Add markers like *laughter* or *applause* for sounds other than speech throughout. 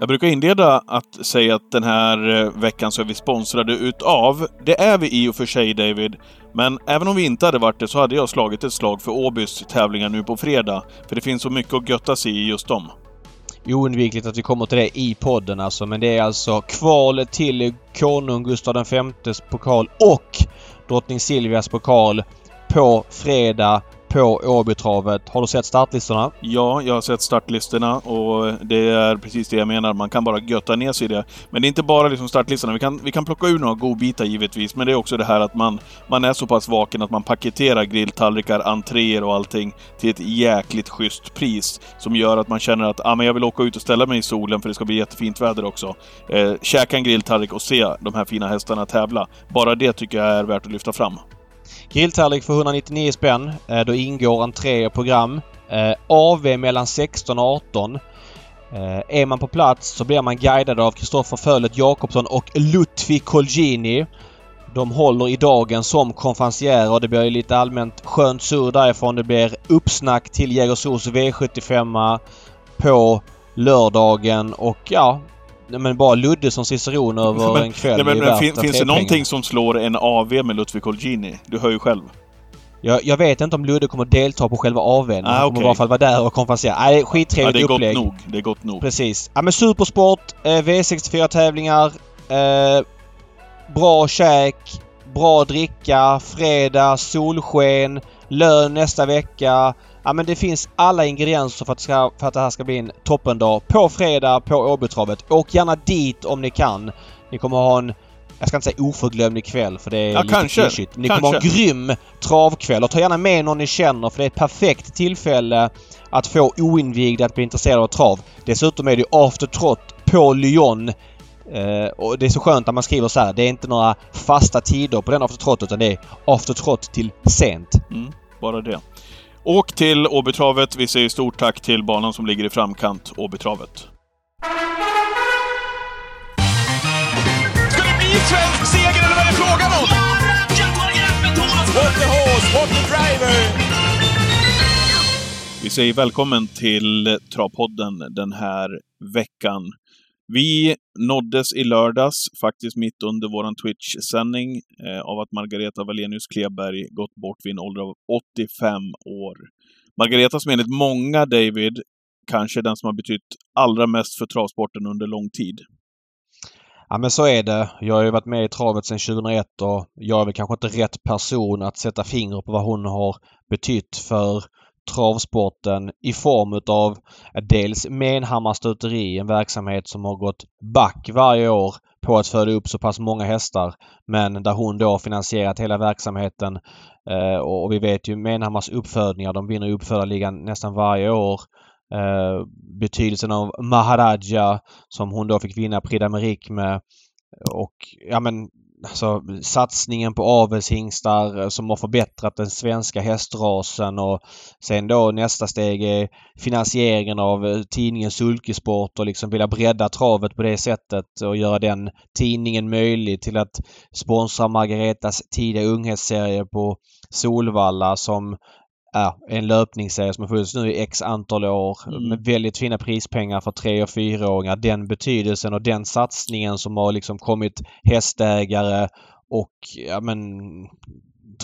Jag brukar inleda att säga att den här eh, veckan så är vi sponsrade utav. Det är vi i och för sig, David. Men även om vi inte hade varit det så hade jag slagit ett slag för Åbys tävlingar nu på fredag. För det finns så mycket att götta sig i just dem. Oundvikligt att vi kommer till det i podden alltså. Men det är alltså kvalet till konung Gustav Vs pokal och drottning Silvias pokal på fredag på Åbytravet. Har du sett startlistorna? Ja, jag har sett startlistorna och det är precis det jag menar. Man kan bara götta ner sig i det. Men det är inte bara liksom startlistorna. Vi kan, vi kan plocka ur några godbitar givetvis, men det är också det här att man, man är så pass vaken att man paketerar grilltallrikar, entréer och allting till ett jäkligt schysst pris. Som gör att man känner att ah, men jag vill åka ut och ställa mig i solen för det ska bli jättefint väder också. Eh, käka en grilltallrik och se de här fina hästarna tävla. Bara det tycker jag är värt att lyfta fram. Grilltallrik för 199 spänn. Eh, då ingår entré och program. Eh, AV mellan 16 och 18. Eh, är man på plats så blir man guidad av Kristoffer Fölet Jakobsson och Lutfi Colgini. De håller i dagen som konferencierer och det blir lite allmänt skönt sur därifrån. Det blir uppsnack till Jägersros V75 på lördagen och ja, men bara Ludde som ciceron över men, en kväll nej, men, men fin, Finns det någonting som slår en AV med Ludvig Colgjini? Du hör ju själv. Jag, jag, vet inte om Ludde kommer delta på själva AWn. Ah, han kommer okay. i alla fall vara där och konferensera. Nej, skittrevligt ja, det är upplägg. Gott nog. Det är gott nog. Precis. Ja men Supersport, eh, V64-tävlingar, eh, bra käk, bra dricka, fredag, solsken, lön nästa vecka. Ja men det finns alla ingredienser för att, ska, för att det här ska bli en toppendag på fredag på Åbytravet. Åk gärna dit om ni kan. Ni kommer ha en jag ska inte säga oförglömlig kväll för det är ja, lite kanske. klyschigt. Ni kanske. kommer ha en grym travkväll och ta gärna med någon ni känner för det är ett perfekt tillfälle att få oinvigda att bli intresserade av trav. Dessutom är det after trot på Lyon. Eh, och det är så skönt att man skriver så här. Det är inte några fasta tider på den after trot utan det är after trot till sent. Mm, bara det. Åk till Åbytravet. Vi säger stort tack till banan som ligger i framkant, Åbytravet. Ska det bli svensk seger eller vad är det frågan om? What the horse, what the driver! Vi säger välkommen till Travpodden den här veckan. Vi nåddes i lördags, faktiskt mitt under vår Twitch-sändning, eh, av att Margareta Wallenius Kleberg gått bort vid en ålder av 85 år. Margareta som enligt många, David, kanske den som har betytt allra mest för travsporten under lång tid. Ja men så är det. Jag har ju varit med i travet sedan 2001 och jag är väl kanske inte rätt person att sätta fingret på vad hon har betytt för travsporten i form utav dels Menhammar stuteri, en verksamhet som har gått back varje år på att föda upp så pass många hästar. Men där hon då har finansierat hela verksamheten. Eh, och vi vet ju Menhammars uppfödningar. De vinner uppfödarligan nästan varje år. Eh, betydelsen av Maharaja som hon då fick vinna Prix d'Amérique med. Och ja men alltså, satsningen på avelshingstar eh, som har förbättrat den svenska hästrasen och sen då nästa steg är finansieringen av eh, tidningen Sulkesport och liksom vilja bredda travet på det sättet och göra den tidningen möjlig till att sponsra Margaretas tidiga unghetsserie på Solvalla som ja, en löpningsserie som har funnits nu i x antal år mm. med väldigt fina prispengar för tre och fyraåringar. Den betydelsen och den satsningen som har liksom kommit hästägare och ja, men,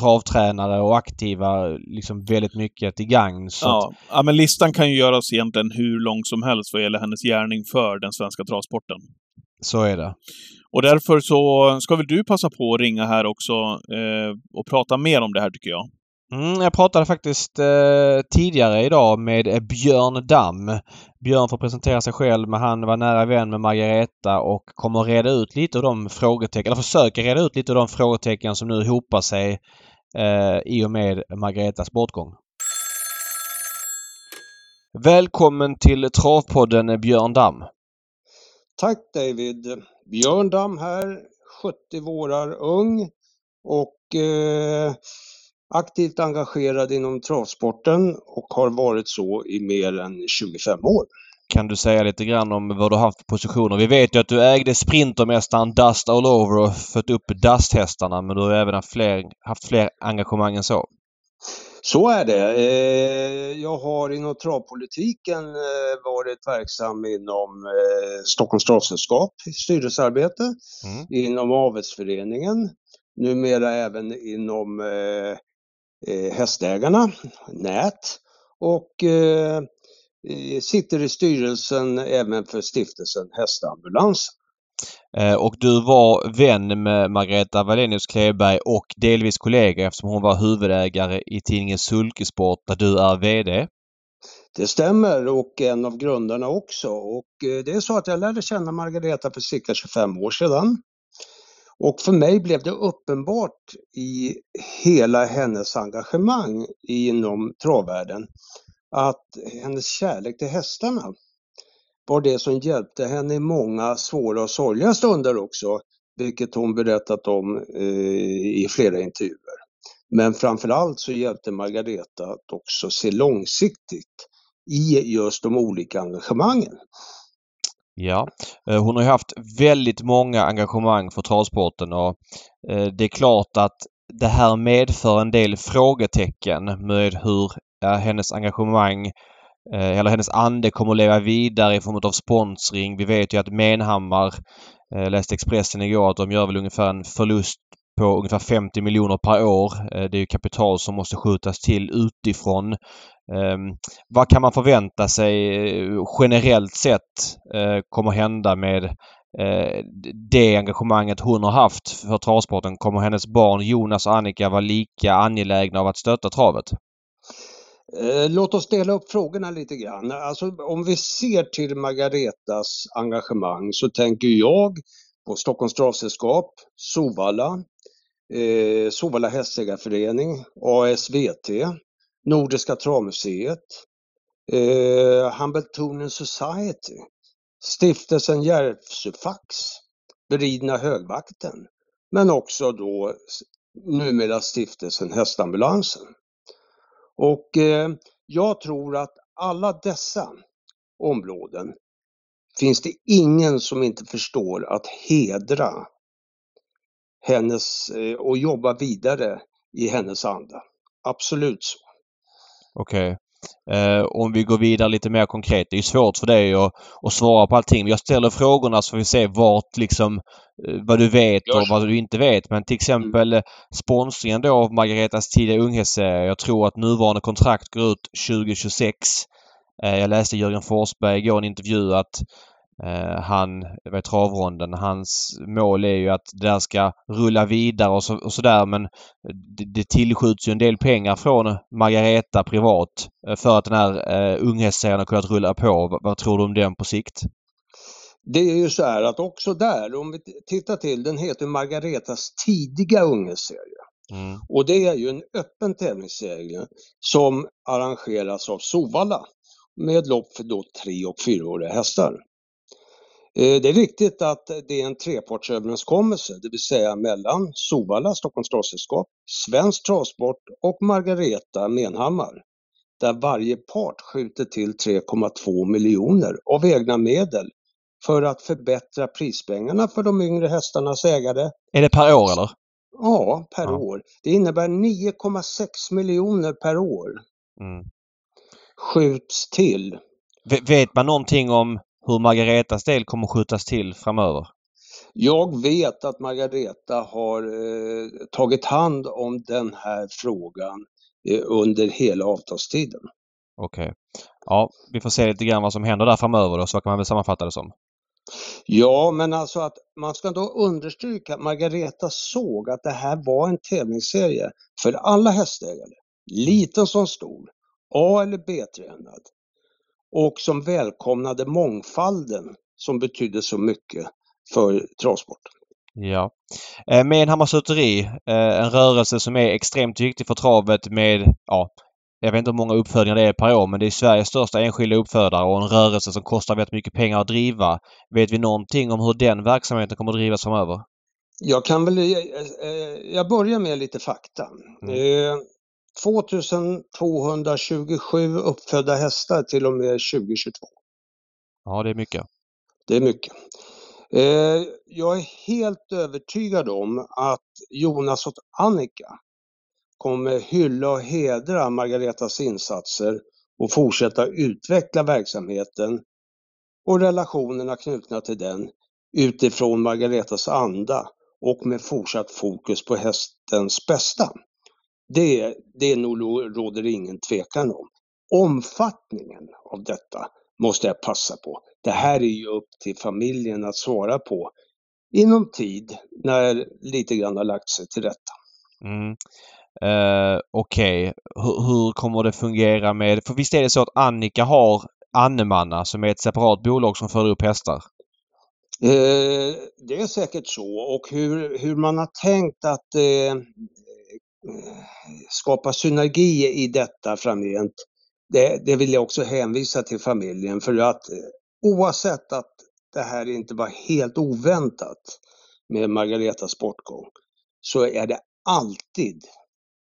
travtränare och aktiva liksom väldigt mycket till gagn. ja. ja, men listan kan ju göras egentligen hur lång som helst vad gäller hennes gärning för den svenska travsporten. Så är det. Och därför så ska väl du passa på att ringa här också eh, och prata mer om det här tycker jag. Mm, jag pratade faktiskt eh, tidigare idag med eh, Björn Damm. Björn får presentera sig själv men han var nära vän med Margareta och kommer reda ut lite av de frågetecken, eller försöker reda ut lite av de frågetecken som nu hopar sig eh, i och med Margaretas bortgång. Välkommen till Travpodden eh, Björn Damm. Tack David! Björn Damm här, 70 vårar ung och eh, aktivt engagerad inom travsporten och har varit så i mer än 25 år. Kan du säga lite grann om vad du haft för positioner? Vi vet ju att du ägde Sprintermästaren Dust All Over och fött upp Dust-hästarna men du har även haft fler, haft fler engagemang än så. Så är det. Eh, jag har inom travpolitiken eh, varit verksam inom eh, Stockholms travsällskap i styrelsearbete, Mm. inom avelsföreningen, numera även inom Hästägarna, NÄT och sitter i styrelsen även för stiftelsen Hästambulansen. Eh, och du var vän med Margareta Wallenius Kleberg och delvis kollega eftersom hon var huvudägare i tidningen Sulkesport där du är VD. Det stämmer och en av grundarna också. Och eh, det är så att jag lärde känna Margareta för cirka 25 år sedan. Och för mig blev det uppenbart i hela hennes engagemang inom travvärlden att hennes kärlek till hästarna var det som hjälpte henne i många svåra och sorgliga stunder också, vilket hon berättat om eh, i flera intervjuer. Men framförallt så hjälpte Margareta att också se långsiktigt i just de olika engagemangen. Ja, eh, hon har ju haft väldigt många engagemang för travsporten och eh, det är klart att det här medför en del frågetecken med hur hennes engagemang eh, eller hennes ande kommer att leva vidare i form av sponsring. Vi vet ju att Menhammar, läste Expressen igår, att de gör väl ungefär en förlust på ungefär 50 miljoner per år. Eh, det är ju kapital som måste skjutas till utifrån. Ehm, vad kan man förvänta sig eh, generellt sett eh, kommer hända med det engagemanget hon har haft för travsporten? Kommer hennes barn Jonas och Annika vara lika angelägna av att stötta travet? Låt oss dela upp frågorna lite grann. Alltså, om vi ser till Margaretas engagemang så tänker jag på Stockholms travsällskap, Sovalla, eh, Sovalla hästägarförening, ASVT, Nordiska travmuseet, eh, Hambletonian Society, Stiftelsen Järvsöfax, Beridna högvakten, men också då numera Stiftelsen Hästambulansen. Och eh, jag tror att alla dessa områden finns det ingen som inte förstår att hedra hennes eh, och jobba vidare i hennes anda. Absolut så. Okej. Okay. Eh, om vi går vidare lite mer konkret. Det är svårt för dig att, att svara på allting. Jag ställer frågorna så får vi se vart liksom eh, vad du vet och vad du inte vet. Men till exempel mm. sponsringen då av Margaretas tidiga unghästserie. Jag tror att nuvarande kontrakt går ut 2026. Eh, jag läste Jörgen Forsberg igår en intervju att Eh, han, vet travronden, hans mål är ju att det där ska rulla vidare och, så, och sådär men det, det tillskjuts ju en del pengar från Margareta privat eh, för att den här eh, unghästserien har kunnat rulla på. Vad, vad tror du om den på sikt? Det är ju så här att också där, om vi tittar till, den heter Margaretas tidiga unghästserie. Mm. Och det är ju en öppen tävlingsserie som arrangeras av Sovalla med lopp för då tre och fyraåriga hästar. Eh, det är viktigt att det är en trepartsöverenskommelse, det vill säga mellan Sovalla, Stockholms travsällskap, Svensk Travsport och Margareta Menhammar. Där varje part skjuter till 3,2 miljoner av egna medel för att förbättra prispengarna för de yngre hästarnas ägare. Är det per år eller? Ja, per ja. år. Det innebär 9,6 miljoner per år. Mm. Skjuts till. vet man någonting om hur Margaretas del kommer skjutas till framöver? Jag vet att Margareta har eh, tagit hand om den här frågan eh, under hela avtalstiden. Okej. Okay. Ja, vi får se lite grann vad som händer där framöver då, så kan man väl sammanfatta det som. Ja, men alltså att man ska då understryka att Margareta såg att det här var en tävlingsserie för alla hästägare, liten som stor, A eller B-tränad och som välkomnade mångfalden som betydde så mycket för travsporten. Ja. Eh, Menhammars Sutteri, eh, en rörelse som är extremt viktig för travet med, ja, jag vet inte hur många uppfödningar det är per år men det är Sveriges största enskilda uppfödare och en rörelse som kostar väldigt mycket pengar att driva. Vet vi någonting om hur den verksamheten kommer att drivas framöver? Jag kan väl, eh, jag börjar med lite fakta. Mm. 2227 uppfödda hästar till och med 2022. Ja, det är mycket. Det är mycket. Eh, jag är helt övertygad om att Jonas och Annika kommer hylla och hedra Margaretas insatser och fortsätta utveckla verksamheten och relationerna knutna till den utifrån Margaretas anda och med fortsatt fokus på hästens bästa. Det, det nog råder det ingen tvekan om. Omfattningen av detta måste jag passa på. Det här är ju upp till familjen att svara på inom tid när lite grann har lagt sig till rätta. Mm. Uh, Okej, okay. hur, hur, kommer det fungera med... För visst är det så att Annika har Annemanna som är ett separat bolag som för upp hästar? Uh, det är säkert så och hur, hur man har tänkt att uh, skapa synergi i detta framgent, det, det vill jag också hänvisa till familjen för att eh, oavsett att det här inte var helt oväntat med Margaretas bortgång så är det alltid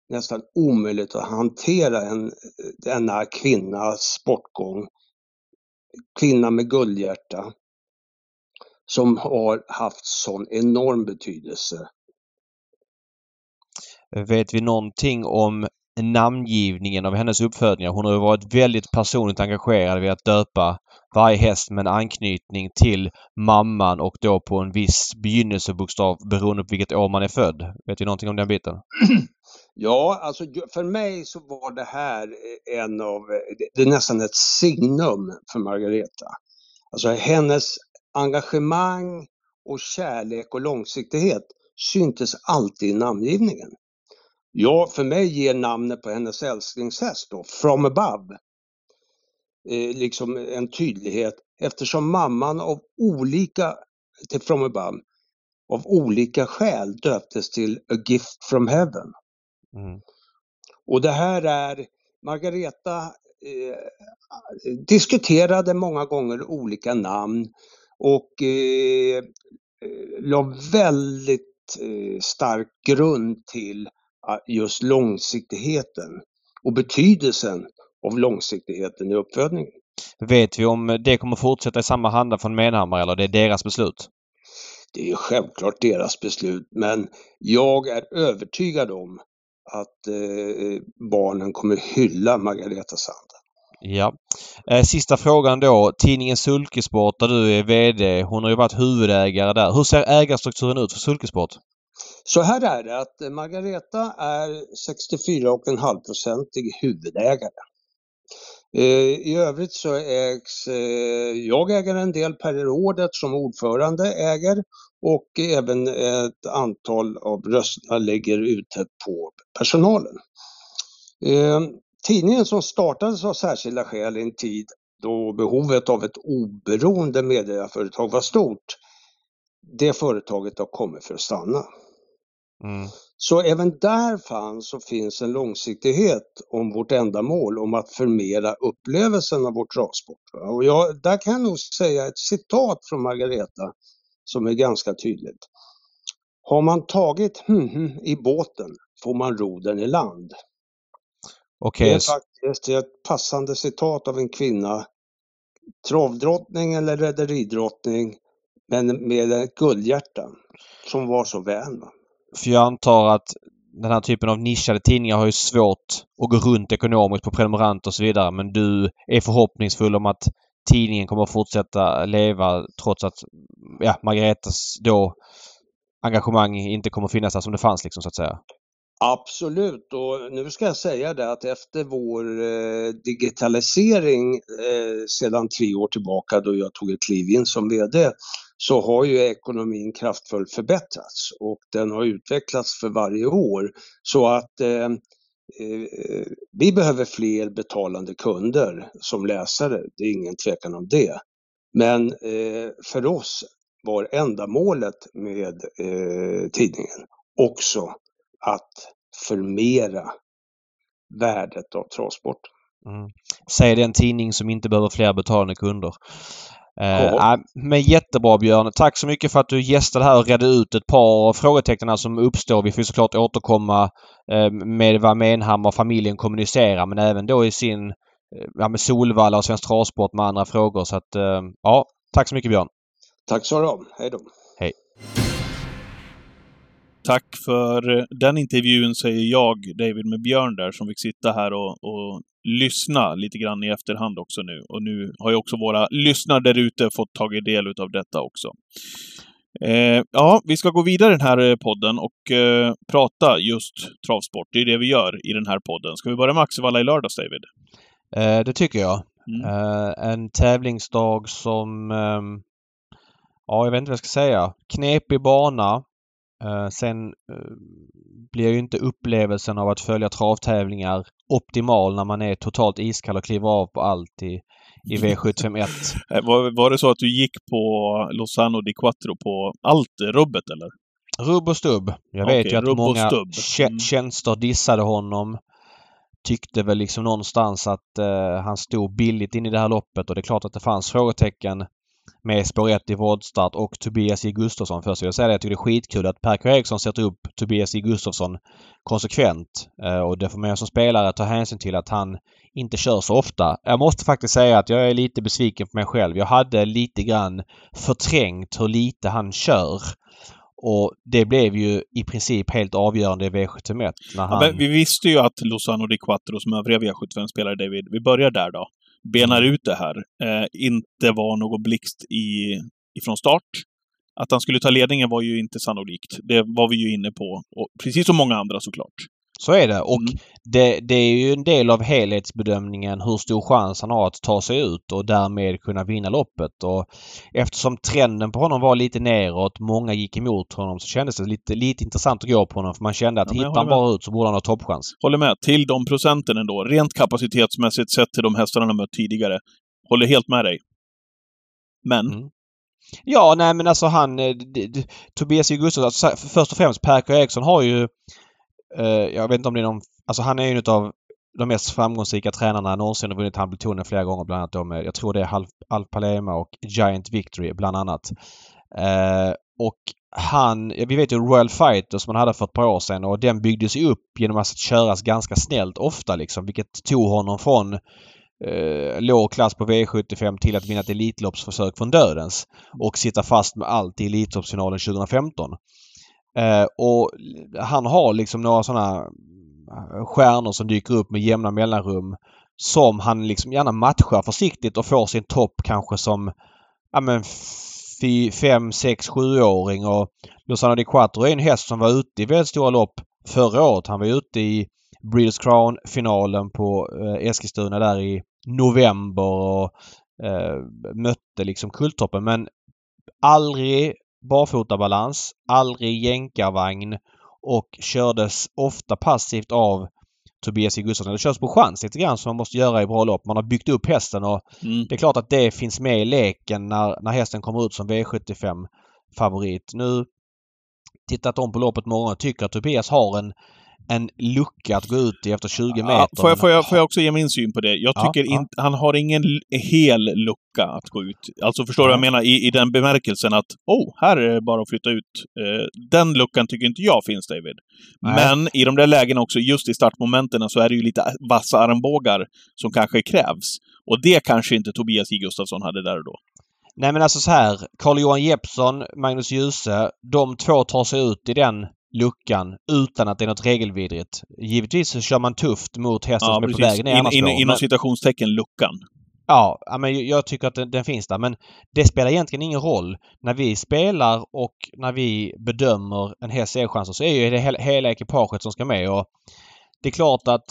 nästan omöjligt att hantera en, denna kvinnas bortgång. Kvinna med guldhjärta som har haft sån enorm betydelse. Vet vi någonting om namngivningen av hennes uppfödningar? Hon har ju varit väldigt personligt engagerad vid att döpa varje häst med en anknytning till mamman och då på en viss begynnelsebokstav beroende på vilket år man är född. Vet vi någonting om den biten? *clears throat* Ja, alltså för mig så var det här en av, det är nästan ett signum för Margareta. Alltså hennes engagemang och kärlek och långsiktighet syntes alltid i namngivningen. Ja, för mig ger namnet på hennes älsklingshäst då, From Above, eh, liksom en tydlighet eftersom mamman av olika, till From Above, av olika skäl döptes till A Gift from Heaven. Mm. Och det här är, Margareta eh, diskuterade många gånger olika namn och eh, eh la väldigt eh, stark grund till just långsiktigheten och betydelsen av långsiktigheten i uppfödningen. Vet vi om det kommer fortsätta i samma handa från Menhammar eller det är deras beslut? Det är självklart deras beslut men jag är övertygad om att eh, barnen kommer hylla Margareta Sand. Ja. Eh, sista frågan då. Tidningen Sulkesport där du är VD. Hon har ju varit huvudägare där. Hur ser ägarstrukturen ut för Sulkesport? Så här är det att Margareta är 64,5-procentig huvudägare. Eh, I övrigt så ägs, eh, jag äger en del Per Rådet som ordförande äger och även ett antal av rösterna lägger ute på personalen. Eh, tidningen som startades av särskilda skäl i en tid då behovet av ett oberoende medieföretag var stort. Det företaget har kommit för att stanna. Mm. Så även där fanns och finns en långsiktighet om vårt ändamål om att förmera upplevelsen av vår travsport. Och jag, där kan jag nog säga ett citat från Margareta som är ganska tydligt. Har man tagit hm, hm i båten får man ro den i land. Okay. Det är faktiskt ett passande citat av en kvinna, travdrottning eller rederidrottning, men med ett guldhjärta som var så vän. För jag antar att den här typen av nischade tidningar har ju svårt att gå runt ekonomiskt på prenumeranter och så vidare. Men du är förhoppningsfull om att tidningen kommer att fortsätta leva trots att ja, Margaretas då engagemang inte kommer att finnas där som det fanns liksom så att säga. Absolut och nu ska jag säga det att efter vår eh, digitalisering eh, sedan tre år tillbaka då jag tog ett kliv in som VD så har ju ekonomin kraftfullt förbättrats och den har utvecklats för varje år så att eh, eh, vi behöver fler betalande kunder som läsare, det är ingen tvekan om det. Men eh, för oss var ändamålet med eh, tidningen också att förmera värdet av travsport. Mm. Säg det en tidning som inte behöver fler betalande kunder. Eh, men jättebra Björn. Tack så mycket för att du gästade här och redde ut ett par frågetecken som uppstår. Vi får såklart återkomma eh, med vad Menhammar och familjen kommunicerar men även då i sin eh, ja, med Solvalla och Svensk Travsport med andra frågor. Så att, eh, ja, tack så mycket Björn. Tack så du Hej då. Tack för den intervjun, säger jag, David, med Björn där, som fick sitta här och, och lyssna lite grann i efterhand också nu. Och nu har ju också våra lyssnare där ute fått tagit del av detta också. Eh, ja, vi ska gå vidare i den här podden och eh, prata just travsport. Det är det vi gör i den här podden. Ska vi börja med Axevalla i lördags, David? Eh, det tycker jag. Mm. Eh, en tävlingsdag som... ehm, ja, jag vet inte vad jag ska säga. Knepig bana. Eh, sen eh, blir ju inte upplevelsen av att följa travtävlingar optimal när man är totalt iskall och kliver av på allt i, i *laughs* V751. Eh, Var, var det så att du gick på Lozano di Quattro på allt rubbet, eller? Rubb och stubb. Jag vet ju att många Mm. tjänster dissade honom. Tyckte väl liksom någonstans att eh, han stod billigt in i det här loppet och det är klart att det fanns frågetecken med spår 1 i voltstart och Tobias J Gustafsson. Först vill jag säga det, jag tycker det är skitkul att Per Eriksson sätter upp Tobias J Gustafsson konsekvent. Eh, och det får man som spelare ta hänsyn till att han inte kör så ofta. Jag måste faktiskt säga att jag är lite besviken på mig själv. Jag hade lite grann förträngt hur lite han kör. Och det blev ju i princip helt avgörande i V751 när Ja, han... men vi visste ju att Lozano di Quattro, som övriga V75-spelare, David, vi börjar där då, benar ut det här, eh, inte var någon blixt i, ifrån start. Att han skulle ta ledningen var ju inte sannolikt. Det var vi ju inne på. Och precis som många andra såklart. Så är det. Och Mm. det, det är ju en del av helhetsbedömningen hur stor chans han har att ta sig ut och därmed kunna vinna loppet. Och eftersom trenden på honom var lite neråt, många gick emot honom, så kändes det lite, lite intressant att gå på honom. För man kände att Ja, hittar han med. bara ut så borde han ha toppchans. Håller med. Till de procenten ändå. Rent kapacitetsmässigt sett till de hästarna han mött tidigare. Håller helt med dig. Men, Mm. Ja, nej men alltså han... eh, Tobias. Gustafsson, alltså, först och främst Per K. Eriksson har ju... Eh, jag vet inte om det är någon... Alltså han är ju en av de mest framgångsrika tränarna någonsin och vunnit Hamiltonen flera gånger bland annat med, jag tror det är Al Palema och Giant Victory bland annat. Eh, och han, vi vet ju Royal Fighter som han hade för ett par år sedan och den byggdes ju upp genom att köras ganska snällt ofta liksom vilket tog honom från eh, låg klass på V75 till att vinna ett Elitloppsförsök från dödens och sitta fast med allt i Elitloppsfinalen 2015. Eh, och han har liksom några sådana eh, stjärnor som dyker upp med jämna mellanrum som han liksom gärna matchar försiktigt och får sin topp kanske som ja men 5, 6, 7-åring och Lozano di Quattro är en häst som var ute i väldigt stora lopp förra året. Han var ute i Breeders Crown-finalen på eh, Eskilstuna där i november och eh, mötte liksom Kulltoppen men aldrig barfotabalans, aldrig jänkarvagn och kördes ofta passivt av Tobias J. Gustafsson. Det körs på chans lite grann som man måste göra i bra lopp. Man har byggt upp hästen och mm, det är klart att det finns med i leken när, när hästen kommer ut som V75 favorit. Nu tittat om på loppet morgon och tycker att Tobias har en, en lucka att gå ut i efter 20 meter. Ja, får, jag, får, jag, får jag också ge min syn på det? Jag Ja, tycker ja. inte... Han har ingen hel lucka att gå ut. Alltså förstår du vad jag menar? I, I den bemärkelsen att oh, här är det bara att flytta ut. Eh, den luckan tycker inte jag finns, David. Nej. Men i de där lägena också, just i startmomenten, så är det ju lite vassa armbågar som kanske krävs. Och det kanske inte Tobias J. Gustafsson hade där och då. Nej men alltså så här. Carl-Johan Jeppsson, Magnus Djuse. De två tar sig ut i den luckan utan att det är något regelvidrigt. Givetvis så kör man tufft mot hästen som är på vägen ner i In, in, inom men- citationstecken luckan. Ja, ja, men jag tycker att den, den finns där. Men det spelar egentligen ingen roll. När vi spelar och när vi bedömer en hästs chanser så är ju det hela, hela ekipaget som ska med. Och det är klart att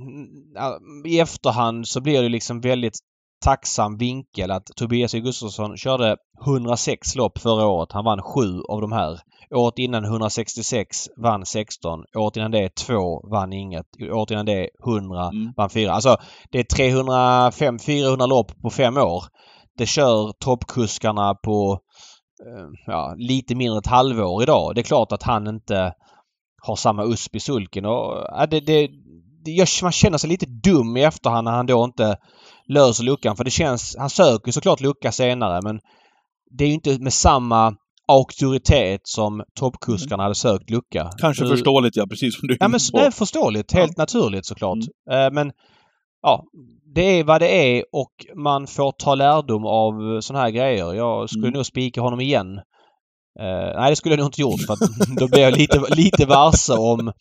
mm, ja, i efterhand så blir det liksom väldigt tacksam vinkel att Tobias. Gustafsson körde 106 lopp förra året. Han vann sju av de här. Året innan 166 vann 16. Året innan det 2 vann inget. Året innan det 100 Mm. vann 4. Alltså det är 305-400 lopp på fem år. Det kör toppkuskarna på eh, ja, lite mindre ett halvår idag. Det är klart att han inte har samma USP i sulken. Och, ja, det, det, gör- man känner sig lite dum i efterhand när han då inte löser luckan. För det känns... Han söker såklart lucka senare men det är ju inte med samma auktoritet som toppkuskarna hade sökt lucka. Kanske Nu- förståeligt, ja. Precis som du är Ja men på. det är förståeligt. Helt naturligt såklart. Eh, Men ja, det är vad det är och man får ta lärdom av såna här grejer. Jag skulle Mm. nog spika honom igen. Uh, nej, det skulle jag nog inte gjort för att *laughs* då blir jag lite, lite varse om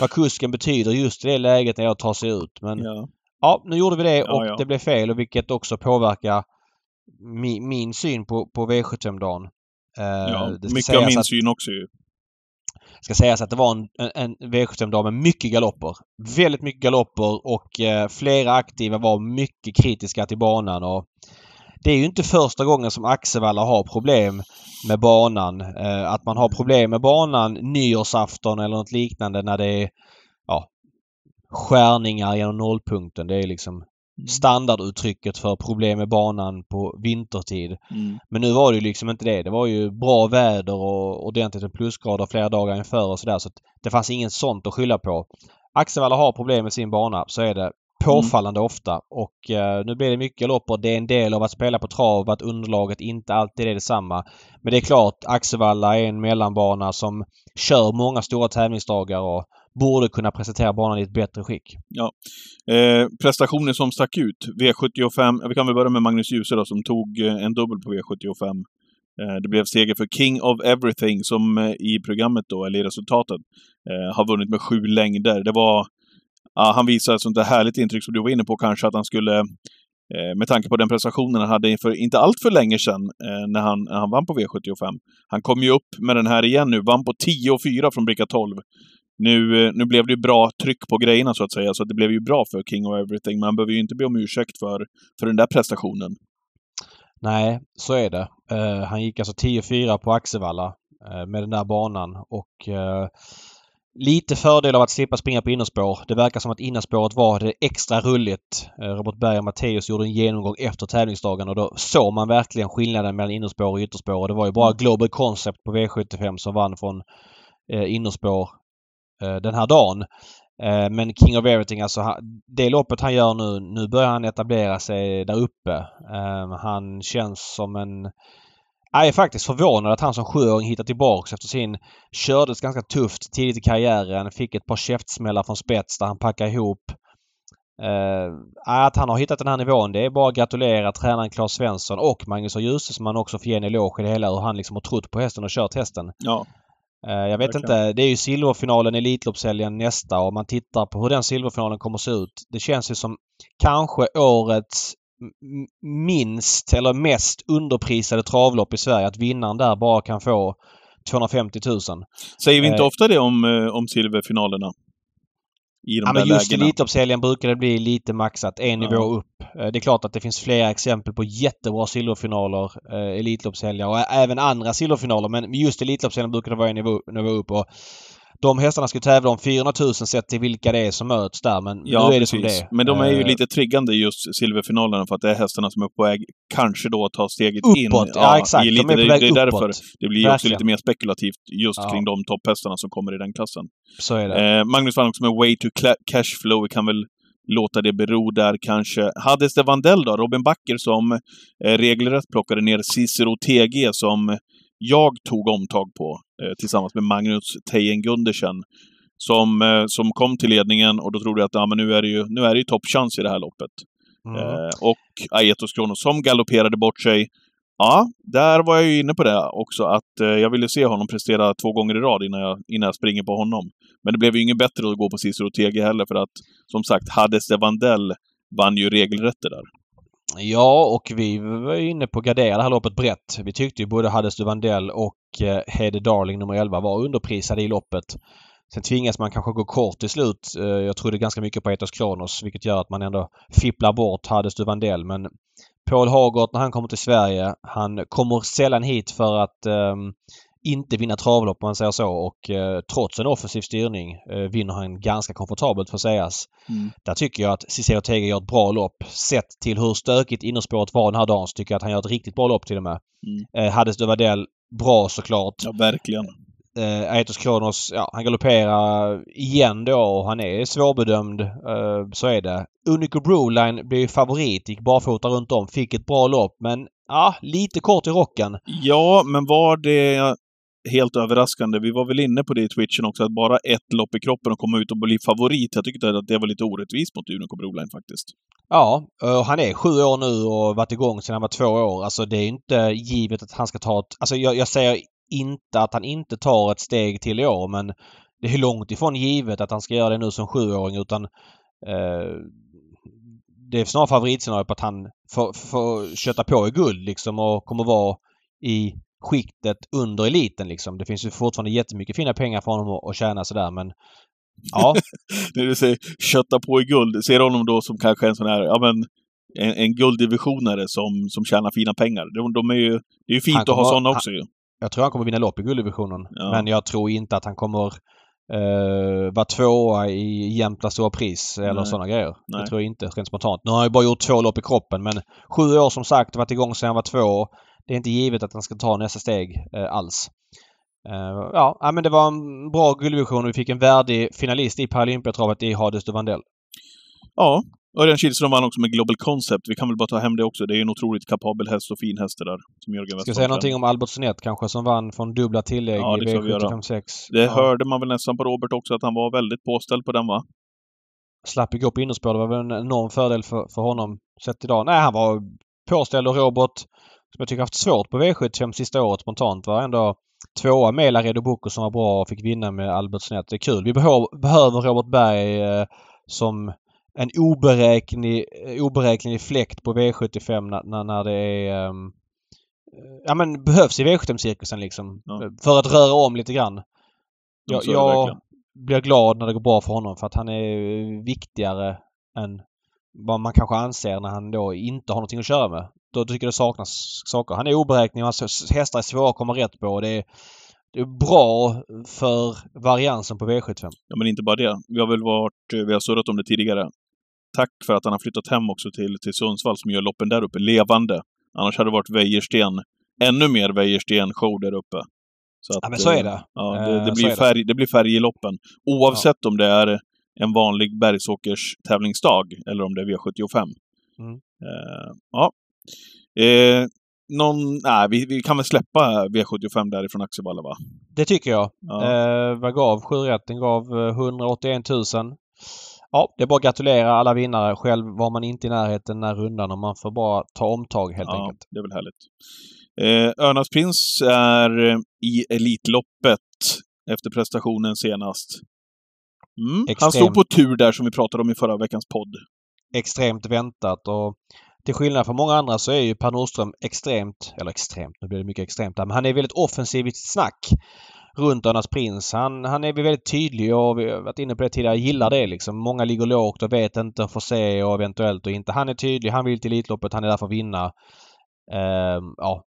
vad kusken betyder just i det läget när jag tar sig ut. Men ja, ja nu gjorde vi det och ja, det blev fel och vilket också påverkar mi, min syn på, på V75-dagen. Uh, ja, mycket av min att, syn också ju. Ska sägas att det var en, en, en V75-dag med mycket galopper. Väldigt mycket galopper och uh, flera aktiva var mycket kritiska till banan. Och det är ju inte första gången som Axevalla har problem med banan. Eh, att man har problem med banan nyårsafton eller något liknande när det är ja, skärningar genom nollpunkten. Det är liksom mm. standarduttrycket för problem med banan på vintertid. Mm. Men nu var det ju liksom inte det. Det var ju bra väder och ordentligt med plusgrader flera dagar inför och sådär. Så att det fanns inget sånt att skylla på. Axevalla har problem med sin bana, så är det påfallande mm. ofta. Och eh, nu blir det mycket lopp det är en del av att spela på trav att underlaget inte alltid är detsamma. Men det är klart, Axevalla är en mellanbana som kör många stora tävlingsdagar och borde kunna presentera banan i ett bättre skick. Ja. Eh, prestationer som stack ut. V75, vi kan väl börja med Magnus Djuse då, som tog eh, en dubbel på V75. Eh, det blev seger för King of Everything som eh, i programmet då, eller i resultatet, eh, har vunnit med sju längder. Det var ja, han visar ett sånt där härligt intryck som du var inne på kanske, att han skulle eh, med tanke på den prestationen han hade inför inte allt för länge sedan eh, när, han, när han vann på V75. Han kom ju upp med den här igen nu, vann på 10 och 4 från bricka 12. Nu, eh, nu blev det ju bra tryck på grejerna så att säga, så det blev ju bra för King of Everything. Men han behöver ju inte be om ursäkt för, för den där prestationen. Nej, så är det. Uh, han gick alltså 10-4 på Axevalla uh, med den där banan och uh, Lite fördel av att slippa springa på innerspår. Det verkar som att innerspåret var det extra rulligt. Robert Berg och Matteus gjorde en genomgång efter tävlingsdagen och då såg man verkligen skillnaden mellan innerspår och ytterspår. Och det var ju bara Global Concept på V75 som vann från innerspår Eh, den här dagen. Eh, men King of Everything, alltså det loppet han gör nu, nu börjar han etablera sig där uppe. Ehm, han känns som en jag är faktiskt förvånad att han som sjuåring hittar tillbaks efter sin... Kördes ganska tufft tidigt i karriären. Fick ett par käftsmällar från spets där han packade ihop. Eh, att han har hittat den här nivån det är bara att gratulera tränaren Claes Svensson och Magnus och Djuse som man också får ge en eloge i det hela. Hur han liksom har trott på hästen och kört hästen. Ja. Uh, jag vet okay. inte. Det är ju silverfinalen i Elitloppshelgen nästa och man tittar på hur den silverfinalen kommer att se ut. Det känns ju som kanske årets minst eller mest underprisade travlopp i Sverige. Att vinnaren där bara kan få 250 000. Säger vi inte eh, ofta det om, eh, om silverfinalerna? I de ja, men just lägena. Elitloppshelgen brukar det bli lite maxat, en ja. nivå upp. Eh, det är klart att det finns flera exempel på jättebra silverfinaler, eh, Elitloppshelger och även andra silverfinaler. Men just Elitloppshelgen brukar det vara en nivå, nivå upp. Och de hästarna ska tävla om 400 000 sett till vilka det är som möts där. Men ja, nu är det som det. Men de är ju uh, lite triggande just silverfinalerna för att det är hästarna som är på väg kanske då att ta steget uppåt, in. Ja, ja exakt. Lite, de är på väg det, det är därför det blir Verkligen. också lite mer spekulativt just ja. kring de topphästarna som kommer i den klassen. Så är det. Eh, Magnus vann också med Way to Cashflow. Vi kan väl låta det bero där kanske. Hades det Vandell då? Robin Backer som eh, regelrätt plockade ner Cicero TG som jag tog omtag på eh, tillsammans med Magnus Tejen Gundersen. Som, eh, som kom till ledningen och då trodde jag att ja, men nu är det ju, nu är det ju toppchans i det här loppet. Mm. Eh, och Aetos Kronos som galopperade bort sig. Ja, där var jag ju inne på det också, att eh, jag ville se honom prestera två gånger i rad innan jag, innan jag springer på honom. Men det blev ju inget bättre att gå på Cicero TG heller, för att som sagt, Hades de Vandell vann ju regelrätter där. Ja, och vi var inne på att gardera det här loppet brett. Vi tyckte ju både Hades du Vandell och eh, Hede Darling nummer 11 var underprisade i loppet. Sen tvingas man kanske gå kort till slut. Eh, jag trodde ganska mycket på Etos Kronos vilket gör att man ändå fipplar bort Hades du Vandell. Men Paul Hagert när han kommer till Sverige, han kommer sällan hit för att um, inte vinna travlopp om man säger så och eh, trots en offensiv styrning eh, vinner han ganska komfortabelt får sägas. Mm. Där tycker jag att Cicero Tege gör ett bra lopp. Sett till hur stökigt innerspåret var den här dagen så tycker jag att han gör ett riktigt bra lopp till och med. Mm. Eh, Hades Duvadell bra såklart. Ja, verkligen. Eh, Aetos Kronos, ja, han galopperar igen då och han är svårbedömd. Eh, så är det. Unico Broline blev favorit, gick barfota runt om, fick ett bra lopp men ja, lite kort i rocken. Ja, men var det helt överraskande. Vi var väl inne på det i Twitchen också, att bara ett lopp i kroppen och komma ut och bli favorit. Jag tyckte att det var lite orättvist mot Unico Broline faktiskt. Ja, eh, och han är sju år nu och varit igång sedan han var två år. Alltså det är inte givet att han ska ta ett... Alltså jag, jag säger inte att han inte tar ett steg till i år men det är långt ifrån givet att han ska göra det nu som sjuåring utan eh, det är snarare favoritscenario på att han får, får köta på i guld liksom och kommer vara i skiktet under eliten liksom. Det finns ju fortfarande jättemycket fina pengar för honom att tjäna sådär men ja. När du säger kötta på i guld, ser du honom då som kanske en sån här, ja men en, en gulddivisionare som, som tjänar fina pengar. De, de är ju, det är ju fint att ha sådana också ju. Jag tror han kommer vinna lopp i gulddivisionen. Ja. Men jag tror inte att han kommer uh, vara tvåa i Jämtlands stora pris eller Nej. sådana grejer. Nej. Det tror jag inte rent spontant. Nu har han ju bara gjort två lopp i kroppen men sju år som sagt, varit igång sedan han var två. Det är inte givet att han ska ta nästa steg uh, alls. Uh, ja, men det var en bra gulddivision och vi fick en värdig finalist i Paralympiatravet i Hades de Vandell. Ja, Örjan Kihlström vann också med Global Concept. Vi kan väl bara ta hem det också. Det är en otroligt kapabel häst och fin häst det där. Som Jörgen Ska säga någonting om Albert Sonett kanske som vann från dubbla tillägg ja, i V756? Det ja. hörde man väl nästan på Robert också att han var väldigt påställd på den va? Slapp gå på innerspår. Det var väl en enorm fördel för, för honom sett idag. Nej, han var påställd och Robert som jag tycker haft svårt på V75 sista året spontant var ändå tvåa med Laredo Bocco som var bra och fick vinna med Albert Sonett. Det är kul. Vi behöver Robert Berg eh, som en oberäknelig, oberäknelig fläkt på V75 när, när det är um, Ja men behövs i V75-cirkusen liksom. Ja. För att röra om lite grann. Jag, jag blir glad när det går bra för honom för att han är viktigare än vad man kanske anser när han då inte har någonting att köra med. Då tycker jag det saknas saker. Han är oberäknelig, hans hästar är svåra att komma rätt på. Det är, det är bra för variansen på V75. Ja, men inte bara det. Vi har väl varit, vi har surrat om det tidigare tack för att han har flyttat hem också till, till Sundsvall som gör loppen där uppe levande. Annars hade det varit Wäjersten, ännu mer Wäjersten-show där uppe. Så att, ja, men så är det. Ja, det, det eh, blir, färg, det blir färg i loppen. Oavsett ja. om det är en vanlig bergsåkers tävlingsdag eller om det är V75. Mm. Uh, ja. Eh, någon, nej, vi, vi, kan väl släppa V75 därifrån Axevalla va? Det tycker jag. Ja. Eh, vad gav 7 Den gav 181 000. Ja, det är bara att gratulera alla vinnare. Själv var man inte i närheten den här rundan och man får bara ta omtag helt ja, enkelt. det är väl härligt. Eh, Örnas Prins är eh, i Elitloppet efter prestationen senast. Mm. Han stod på tur där som vi pratade om i förra veckans podd. Extremt väntat och till skillnad från många andra så är ju Per Nordström extremt, eller extremt, nu blir det mycket extremt där, men han är väldigt offensiv i sitt snack runt Örnas Prins. Han, han är väldigt tydlig och vi har varit inne på det tidigare, gillar det liksom. Många ligger lågt och vet inte, får se och eventuellt och inte. Han är tydlig, han vill till Elitloppet, han är där för att vinna. Uh, ja.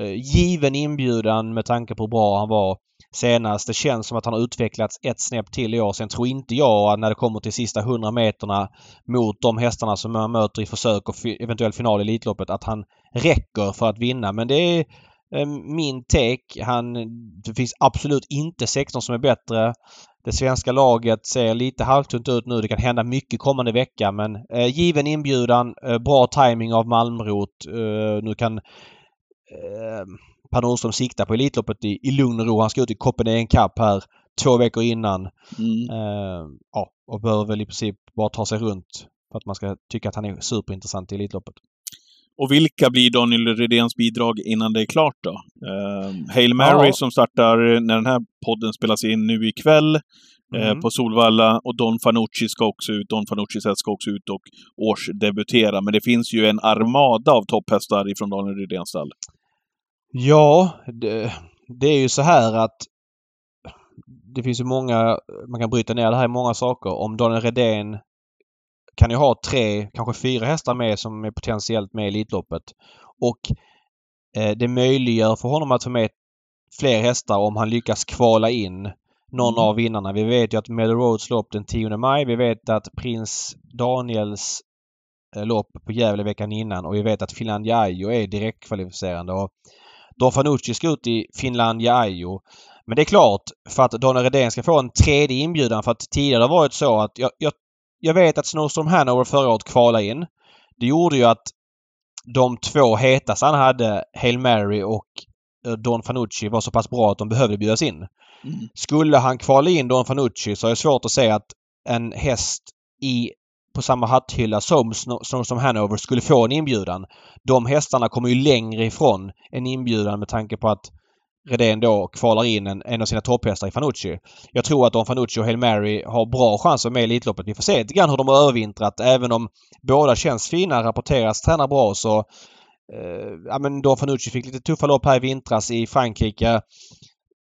Uh, given inbjudan med tanke på hur bra han var senast. Det känns som att han har utvecklats ett snäpp till i år. Sen tror inte jag att när det kommer till sista 100 meterna mot de hästarna som man möter i försök och eventuell final i Elitloppet att han räcker för att vinna. Men det är eh, min take. Han, det finns absolut inte 16 som är bättre. Det svenska laget ser lite halvtunt ut nu. Det kan hända mycket kommande vecka men eh, given inbjudan, eh, bra timing av Malmrot. Eh, nu kan eh, Per Nordström sikta på Elitloppet i, i lugn och ro. Han ska ut i Copenhagen Cup här två veckor innan. Mm. Eh, ja, och bör väl i princip bara ta sig runt för att man ska tycka att han är superintressant i Elitloppet. Och vilka blir Daniel Redéns bidrag innan det är klart då? Uh, Hail Mary ja. som startar när den här podden spelas in nu ikväll eh, mm. på Solvalla och Don Fanucci ska också ut. Don Fanuccis ska också ut och årsdebutera. Men det finns ju en armada av topphästar ifrån Daniel Redéns stall. Ja, det, det är ju så här att det finns ju många, man kan bryta ner det här i många saker. Om Daniel Redén kan ju ha tre, kanske fyra hästar med som är potentiellt med i Elitloppet. Och eh, det möjliggör för honom att få med fler hästar om han lyckas kvala in någon mm. av vinnarna. Vi vet ju att Meadow Roads lopp den 10 maj. Vi vet att Prins Daniels eh, lopp på Gävle veckan innan och vi vet att Finlandia Ajo är direktkvalificerande. Och Don Fanucci ska ut i Finlandia Ajo. Men det är klart, för att Daniel Redén ska få en tredje inbjudan för att tidigare har varit så att jag, jag jag vet att Snowstorm Hanover förra året kvalade in. Det gjorde ju att de två hetaste han hade, Hail Mary och eh, Don Fanucci, var så pass bra att de behövde bjudas in. Mm. Skulle han kvala in Don Fanucci så är det svårt att säga att en häst i på samma hatthylla som som Hanover skulle få en inbjudan. De hästarna kommer ju längre ifrån en inbjudan med tanke på att Redén då kvalar in en, en av sina topphästar i Fanucci. Jag tror att Don Fanucci och Hail Mary har bra chanser med i Elitloppet. Vi får se lite grann hur de har övervintrat. Även om båda känns fina, rapporteras, tränar bra så... Eh, ja men Don Fanucci fick lite tuffa lopp här i vintras i Frankrike.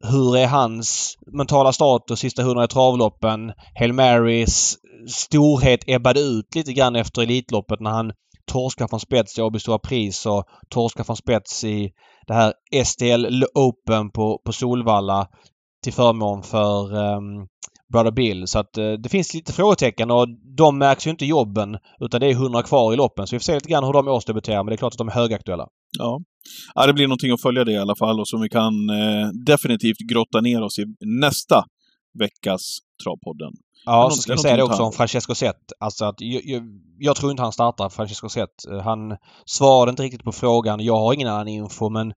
Hur är hans mentala status sista hundra i travloppen? Hail Marys storhet ebbade ut lite grann efter Elitloppet när han torskar från spets i Åby Stora Pris och torskar från spets i det här STL Open på, på Solvalla till förmån för um, Brother Bill. Så att uh, det finns lite frågetecken och de märks ju inte i jobben utan det är 100 kvar i loppen. Så vi får se lite grann hur de årsdebuterar men det är klart att de är högaktuella. Ja. ja, det blir någonting att följa det i alla fall och som vi kan eh, definitivt grotta ner oss i nästa veckas Travpodden. Ja, så ska vi säga det också om Francesco Zet. Alltså att jag, jag, jag, tror inte han startar Francesco Zet. Han svarade inte riktigt på frågan. Jag har ingen annan info men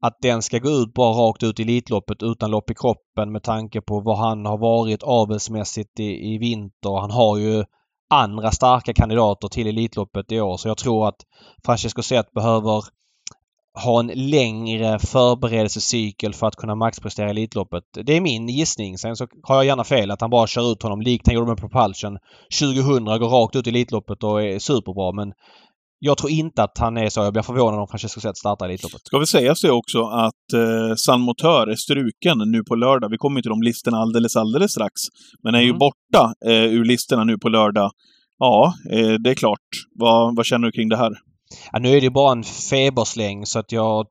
att den ska gå ut bara rakt ut i Elitloppet utan lopp i kroppen med tanke på vad han har varit avelsmässigt i, i vinter. Han har ju andra starka kandidater till Elitloppet i år så jag tror att Francesco Zet behöver ha en längre förberedelsecykel för att kunna maxprestera Elitloppet. Det är min gissning. Sen så har jag gärna fel att han bara kör ut honom likt han gjorde med Propulsion 2000, går rakt ut i Elitloppet och är superbra men jag tror inte att han är så. Jag blir förvånad om Francesco Zet startar Elitloppet. Ska vi säga så också att eh, San Motör är struken nu på lördag. Vi kommer till de listorna alldeles, alldeles strax. Men är mm. ju borta eh, ur listorna nu på lördag. Ja, eh, det är klart. Vad, vad känner du kring det här? Ja, nu är det ju bara en febersläng så att jag...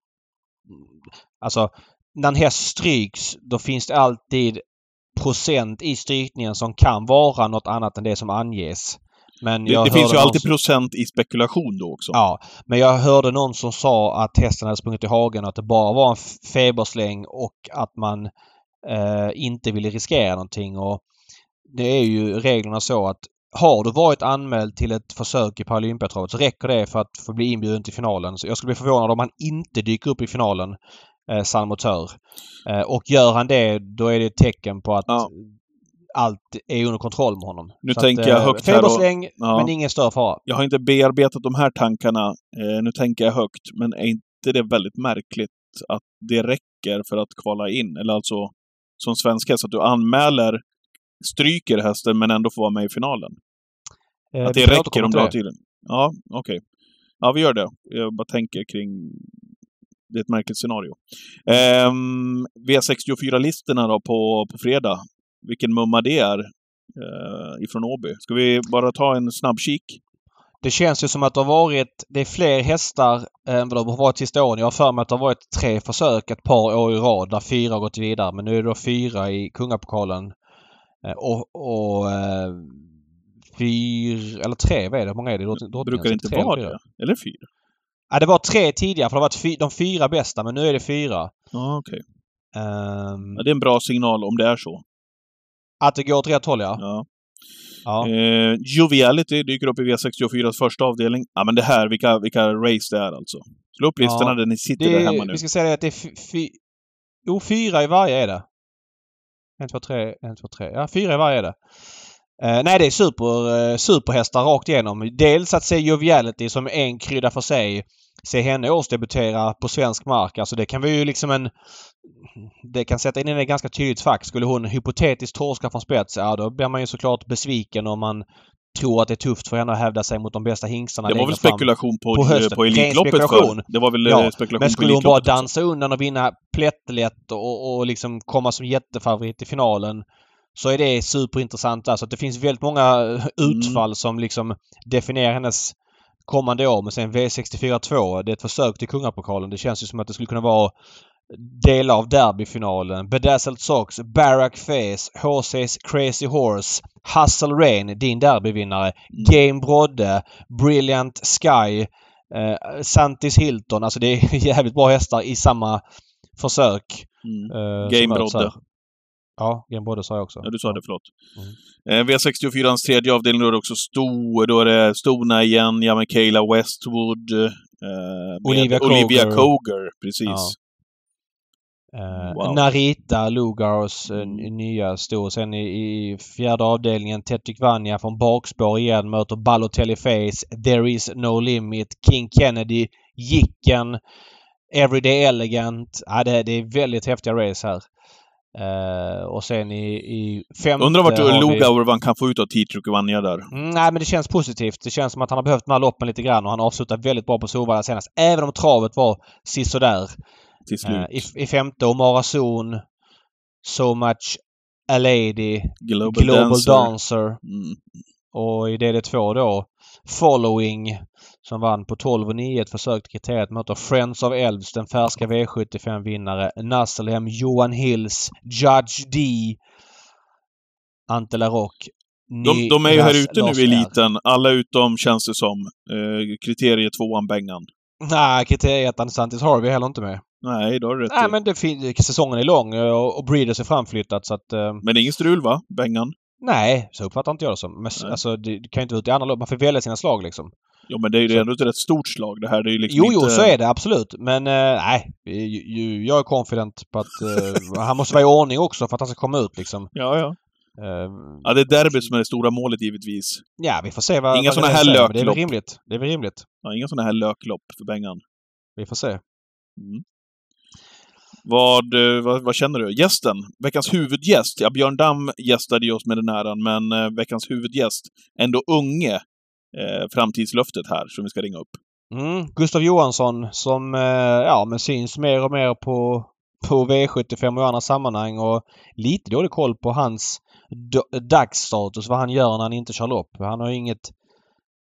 Alltså, när en häst stryks då finns det alltid procent i strykningen som kan vara något annat än det som anges. Men det, det finns ju alltid som... procent i spekulation då också. Ja, men jag hörde någon som sa att hästen hade sprungit i hagen och att det bara var en febersläng och att man eh, inte ville riskera någonting. Och det är ju reglerna så att har du varit anmäld till ett försök i Paralympiatravet så räcker det för att få bli inbjuden till finalen. Så jag skulle bli förvånad om han inte dyker upp i finalen, eh, Salmotör. Eh, och gör han det, då är det ett tecken på att ja. allt är under kontroll med honom. Nu så tänker att, jag eh, högt här och, ja. men ingen större fara. Jag har inte bearbetat de här tankarna. Eh, nu tänker jag högt, men är inte det väldigt märkligt att det räcker för att kvala in? Eller alltså, som svensk häst, att du anmäler stryker hästen men ändå får vara med i finalen. Eh, att det räcker om du har tiden. Ja, okej. Okay. Ja, vi gör det. Jag bara tänker kring... Det är ett märkligt scenario. Eh, V64-listorna då på, på fredag. Vilken mumma det är eh, ifrån Åby. Ska vi bara ta en snabb kik? Det känns ju som att det har varit... Det är fler hästar än vad det har varit sista åren. Jag har för mig att det har varit tre försök ett par år i rad där fyra har gått vidare. Men nu är det då fyra i Kungapokalen. Eh, och, och eh, fyra, eller tre, vad är det? Många är det? Drottning, Brukar det inte vara det? Eller fyra? Ja, det var tre tidigare för det har varit fy, de fyra bästa men nu är det fyra. Ja, okej. Okay. Um, ja, det är en bra signal om det är så. Att det går åt rätt håll, ja. ja. ja. Eh, Joviality dyker upp i V64 första avdelning. Ja, men det här, vilka, vilka race det är alltså. Slå upp listorna ja. där ni sitter är, där hemma nu. Vi ska säga det att det är fy... Jo, fyra i varje är det. En, två, tre, en, två, tre. Ja, fyra i varje är det. Uh, nej, det är super, uh, superhästar rakt igenom. Dels att se Joviality som en krydda för sig. Se henne årsdebutera på svensk mark. Alltså det kan vi ju liksom en... Det kan sätta in i ett ganska tydligt fack. Skulle hon hypotetiskt torska från spets, ja då blir man ju såklart besviken om man tror att det är tufft för henne att hävda sig mot de bästa hingstarna. Det var väl spekulation på, på, på Elitloppet för. Det var väl ja, eh, spekulation Men skulle hon bara dansa undan och vinna plättlätt och, och liksom komma som jättefavorit i finalen så är det superintressant. Alltså det finns väldigt många mm. utfall mm. som liksom definierar hennes kommande år. Men sen V64 2, det är ett försök till Kungapokalen. Det känns ju som att det skulle kunna vara delar av derbyfinalen. Bedazzled Sox, Barack Face, HC's Crazy Horse, Hustle Rain, din derbyvinnare, mm. Game Brodde, Brilliant Sky, eh, Santis Hilton. Alltså det är *laughs* jävligt bra hästar i samma försök. Mm. Eh, Game Brodde. Ja, Game sa jag också. Ja, du sa det, förlåt. Mm. Eh, V64ans tredje avdelning, då är det också Sto, då är det Stona igen, ja med Kayla Westwood, eh, Olivia, Olivia Coger. Coger. precis. Ja. Uh, wow. Narita Lugars uh, nya stor. Sen i, i fjärde avdelningen Tetic Vanja från bakspår igen möter Balotelli Face, There is no limit, King Kennedy, Jicken. Everyday Elegant. Ja, det, det är väldigt häftiga race här. Uh, och sen i, i femte Undrar vart vi- Lugauer han kan få ut av och Vanja där. Mm, nej, men det känns positivt. Det känns som att han har behövt de här loppen lite grann och han avslutar väldigt bra på Solvalla senast. Även om travet var sisådär. Till slut. Uh, i, I femte Omara Zon. So Much A Lady. Global, Global Dancer. Dancer. Mm. Och i DD2 då Following som vann på 12 och 9 ett försök till kriteriet möter Friends of Elves, den färska V75-vinnare. Nasselhem, Johan Hills, Judge D. Ante Laroque. De, de är ju här ute nu i eliten. Alla utom, känns det som, eh, kriterie tvåan Bengan. Nej, kriteriettan Santis Harvey är heller inte med. Nej, då har du rätt Nej, i. men det fin- säsongen är lång och, och Breeders är framflyttat så att... eh, Men det är ingen strul va? Bengan? nej, så uppfattar inte jag det som. Men Nej. alltså, det, kan ju inte vara ut i andra lopp. Man får välja sina slag liksom. Jo, men det är ju Så- ändå ett rätt stort slag det här. Det är ju liksom Jo, inte... jo, så är det absolut. Men eh, nej, ju- jag är confident på att eh, han måste vara i ordning också för att han ska komma ut liksom. Ja, ja. Eh, Ja, det är derbyt som är det stora målet givetvis. ja, vi får se vad... Inga det här säger, men Det är väl löklopp. rimligt. Det är väl rimligt. Ja, inga sådana här löklopp för Bengan. Vi får se. Mm. Vad, eh, vad, vad känner du? Gästen? Veckans huvudgäst? Ja, Björn Damm gästade ju oss med den äran, men eh, veckans huvudgäst, ändå unge, eh, framtidslöftet här som vi ska ringa upp. Mm. Gustav Johansson som eh, ja, men syns mer och mer på, på V75 och andra sammanhang och lite dålig koll på hans dagsstatus, vad han gör när han inte kör lopp. Han har inget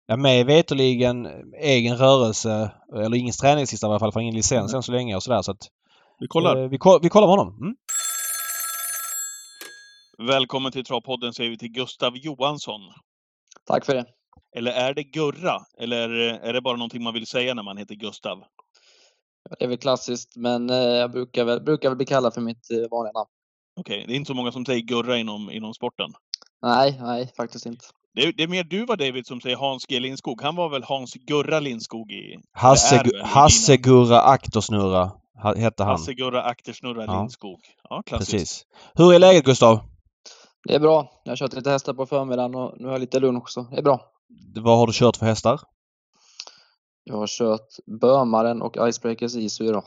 Ja, mig veterligen egen rörelse, eller ingen träningslista i alla fall, för ingen licens än så länge och sådär. Så att, Vi kollar. eh, vi, ko- vi kollar med honom. Mm. Välkommen till Travpodden säger vi till Gustav Johansson. Tack för det. Eller är det Gurra? Eller är det bara någonting man vill säga när man heter Gustav? Det är väl klassiskt, men eh, jag brukar väl, brukar väl bli kallad för mitt eh, vanliga namn. Okej, det är inte så många som säger Gurra inom, inom sporten. Nej, nej, faktiskt inte. Det är, det är mer du va David som säger Hans G Lindskog. Han var väl Hans Gurra Lindskog i... Hasse, väl i Hasse Gurra Aktersnurra hette han. Hasse Gurra Aktersnurra Ja. Lindskog. Ja, klassiskt. Precis. Hur är läget Gustav? Det är bra. Jag har kört lite hästar på förmiddagen och nu har jag lite lugn också. Det är bra. Vad har du kört för hästar? Jag har kört Bömaren och Icebreakers Isu idag.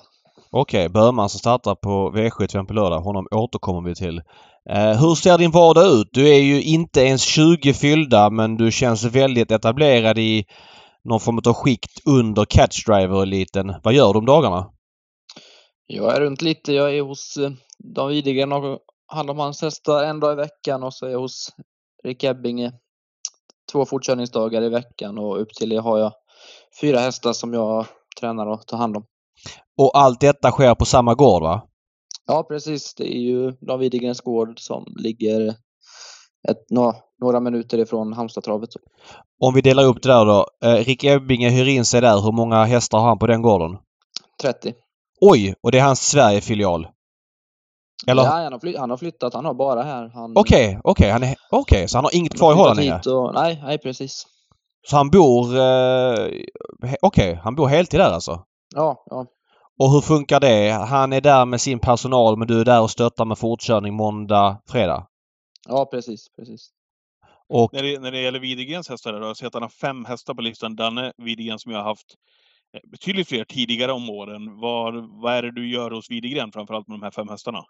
Okej, Böhman som startar på V75 på lördag. Honom återkommer vi till. Eh, hur ser din vardag ut? Du är ju inte ens 20 fyllda men du känns väldigt etablerad i någon form av skikt under catchdriver-eliten. Vad gör du om dagarna? Jag är runt lite. Jag är hos eh, Dan Widegren och har hand om hans hästar en dag i veckan och så är jag hos Rick Ebbinge två fortkörningsdagar i veckan och upp till det har jag fyra hästar som jag tränar och tar hand om. Och allt detta sker på samma gård va? Ja, precis. Det är ju Dan Widegrens gård som ligger ett, nå- några minuter ifrån Halmstadtravet. Om vi delar upp det där då. Eh, Rick Ebbinge hyr in sig där. Hur många hästar har han på den gården? 30. Oj! Och det är hans Sverigefilial? Eller? Ja, han, har fly- han har flyttat. Han har bara här. Okej, okej. han är- Okej, så han har inget han kvar i Holland och, Nej, nej precis. Så han bor... Eh, Okej, han bor heltid där alltså? Ja, ja. Och hur funkar det? Han är där med sin personal men du är där och stöttar med fortkörning måndag, fredag? ja precis, precis. Och När det, när det gäller Widegrens hästar då, så att han har fem hästar på listan. Danne Widegren som jag har haft betydligt fler tidigare om åren. Vad, vad är det du gör hos Widegren framförallt med de här fem hästarna?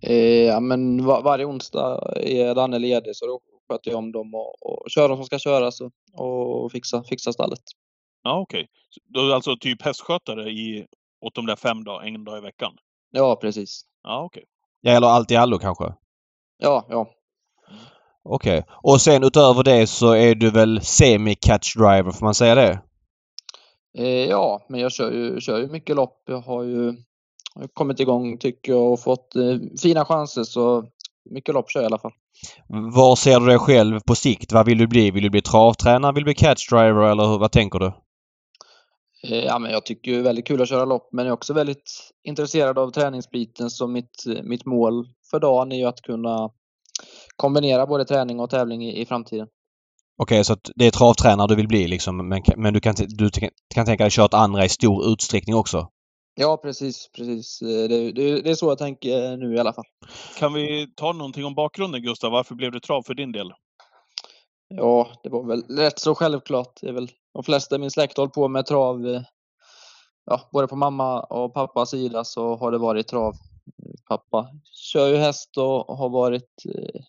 Eh, ja, men var, varje onsdag är Danne ledig så då sköter jag om dem och, och kör de som ska köras och, och fixa, fixa stallet. Ja, okej. Så Då är alltså typ hästskötare i, åt de där fem dagar, en dag i veckan? Ja, precis. Ja, okej. ja, eller allt i allo kanske? Ja, ja. Okej. Och sen utöver det så är du väl semi-catch driver, får man säga det? Eh, ja, men jag kör ju, kör ju mycket lopp. Jag har ju jag kommit igång tycker jag och fått eh, fina chanser så mycket lopp kör jag i alla fall. Var ser du dig själv på sikt? Vad vill du bli? Vill du bli travtränare? Vill du bli catch driver eller hur, vad tänker du? Eh, ja, men jag tycker det är väldigt kul att köra lopp men jag är också väldigt intresserad av träningsbiten så mitt, mitt mål för dagen är ju att kunna kombinera både träning och tävling i, i framtiden. Okej, så att det är travtränare du vill bli liksom men, men du, kan, du kan tänka dig köra åt andra i stor utsträckning också? Ja, precis, precis. Eh, Det, det, det är så jag tänker nu i alla fall. Kan vi ta någonting om bakgrunden Gustav? Varför blev det trav för din del? Ja, det var väl rätt så självklart. Det är väl de flesta i min släkt hållit på med trav eh, ja, både på mamma och pappas sida så har det varit trav. Pappa kör ju häst och har varit, eh,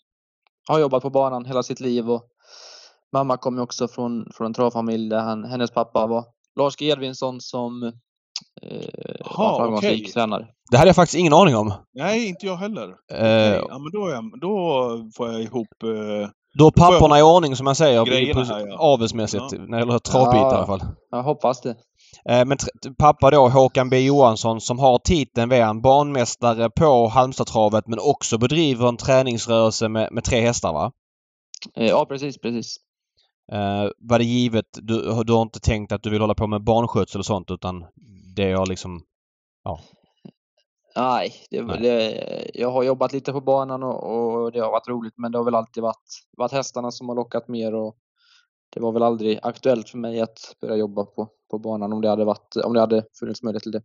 har jobbat på banan hela sitt liv och mamma kommer också från, från en travfamilj där han, hennes pappa var Lars G. Edvinsson som eh, Jaha, var framgångsrik okej. tränare. Det hade jag faktiskt ingen aning om. Nej, inte jag heller. Eh, Okej, Ja, men då, är jag, då får jag ihop... Eh, Då har papporna i ordning som man säger. grejerna på- här, ja. Avelsmässigt. Ja. När det gäller travbit Ja. i alla fall. Jag hoppas det. Eh, Men pappa då, Håkan B Johansson, som har titeln, han banmästare på Halmstadtravet men också bedriver en träningsrörelse med, med tre hästar va? Eh, Ja, precis, precis. Eh, var det givet, du, du har inte tänkt att du vill hålla på med barnskötsel och sånt utan det har liksom... Nej, det, Nej. Det, jag har jobbat lite på banan och, och det har varit roligt men det har väl alltid varit, varit hästarna som har lockat mer och det var väl aldrig aktuellt för mig att börja jobba på, på banan om det hade varit, om det hade funnits möjlighet till det.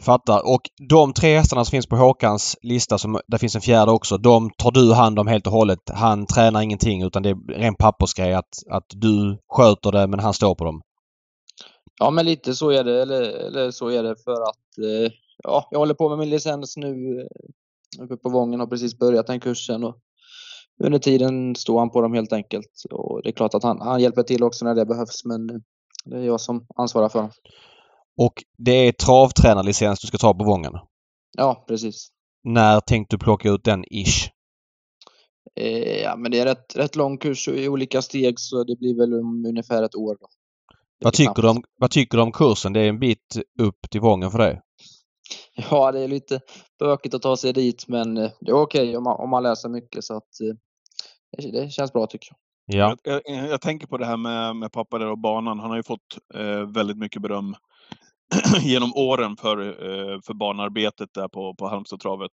Fattar. Och de tre hästarna som finns på Håkans lista, som, där finns en fjärde också, de tar du hand om helt och hållet. Han tränar ingenting utan det är ren pappersgrej att, att du sköter det men han står på dem. Ja, men lite så är det, eller, eller så är det för att eh, ja, jag håller på med min licens nu eh, uppe på Vången och precis börjat den kursen och under tiden står han på dem helt enkelt. Och det är klart att han, han hjälper till också när det behövs men det är jag som ansvarar för dem. Och det är travtränarlicens du ska ta på Vången. Ja, precis. När tänkte du plocka ut den ish? Eh, ja, men det är rätt, rätt lång kurs i olika steg så det blir väl om ungefär ett år. Då. Vad tycker, du om, vad tycker du om kursen? Det är en bit upp till Vången för dig. *laughs* Ja, det är lite bökigt att ta sig dit men eh, det är okej om, man, om man läser mycket så att eh, det, känns bra tycker jag. Ja. jag, jag, jag tänker på det här med, med pappa där och banan. Han har ju fått eh, väldigt mycket beröm *clears throat* genom åren för, eh, för banarbetet där på, på Halmstadtravet.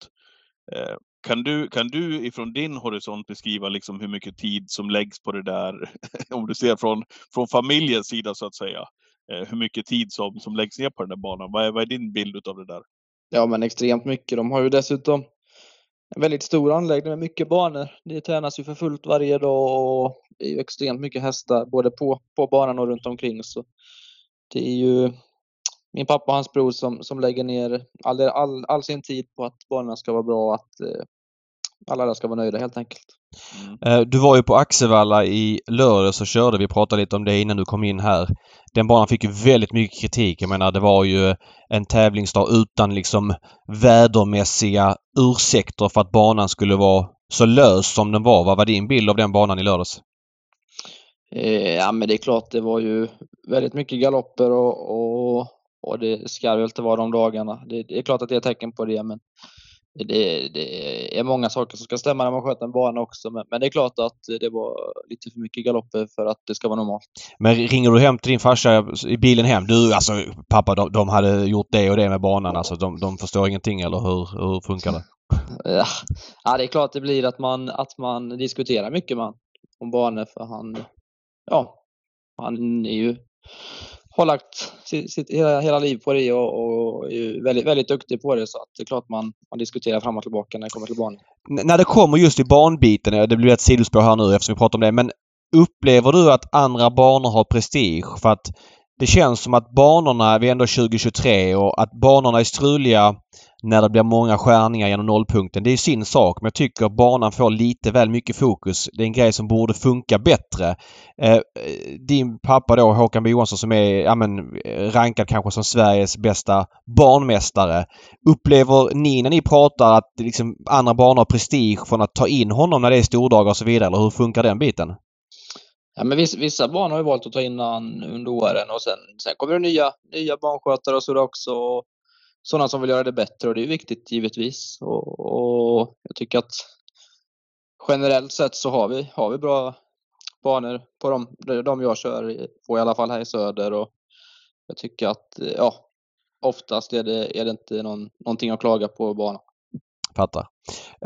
Eh, kan, du, kan du ifrån din horisont beskriva liksom hur mycket tid som läggs på det där, *laughs* om du ser från, från familjens sida så att säga? Eh, hur mycket tid som, som läggs ner på den där banan? Vad är, vad är din bild av det där? Ja, men extremt mycket. De har ju dessutom en väldigt stor anläggning med mycket banor. Det tränas ju för fullt varje dag och det är ju extremt mycket hästar både på, på banan och runt omkring. Så det är ju min pappa och hans bror som, som lägger ner all, all, all sin tid på att banorna ska vara bra och att eh, alla där ska vara nöjda helt enkelt. Eh, Du var ju på Axevalla i lördags och körde. Vi pratade lite om det innan du kom in här. Den banan fick ju väldigt mycket kritik. Jag menar det var ju en tävlingsdag utan liksom vädermässiga ursäkter för att banan skulle vara så lös som den var. Vad var din bild av den banan i lördags? Eh, ja, men det är klart, det var ju väldigt mycket galopper och, och, och det ska väl inte vara de dagarna. Det, det är klart att det är tecken på det, men det, det är många saker som ska stämma när man sköter en bana också. Men, men det är klart att det var lite för mycket galopper för att det ska vara normalt. Men ringer du hem till din farsa i bilen hem? Du alltså pappa de, de hade gjort det och det med banan alltså. De, de förstår ingenting eller hur, hur funkar det? Ja, ja, det är klart det blir att man, att man diskuterar mycket man, om banor för han, ja, han är ju, har lagt sitt, sitt hela, hela liv på det och, och är väldigt, väldigt duktig på det så att det är klart man, man diskuterar fram och tillbaka när det kommer till barn. N- när det kommer just i barnbiten, det blir ett sidospår här nu eftersom vi pratar om det, men upplever du att andra banor har prestige? För att det känns som att banorna, vi är ändå 2023 och att banorna är struliga när det blir många skärningar genom nollpunkten. Det är sin sak men jag tycker banan får lite väl mycket fokus. Det är en grej som borde funka bättre. Eh, din pappa då Håkan B Johansson som är ja, men, eh, rankad kanske som Sveriges bästa banmästare. Upplever ni när ni pratar att liksom, andra banor har prestige från att ta in honom när det är stordagar och så vidare? Eller hur funkar den biten? Ja, men vissa, vissa banor har ju valt att ta in han under åren och sen, sen kommer det nya, nya barnskötare och sådär också. Och sådana som vill göra det bättre och det är viktigt givetvis. Och, och jag tycker att generellt sett så har vi, har vi bra banor på de, de jag kör på i alla fall här i söder och jag tycker att ja, oftast är det, är det inte någon, någonting att klaga på banan. Fattar.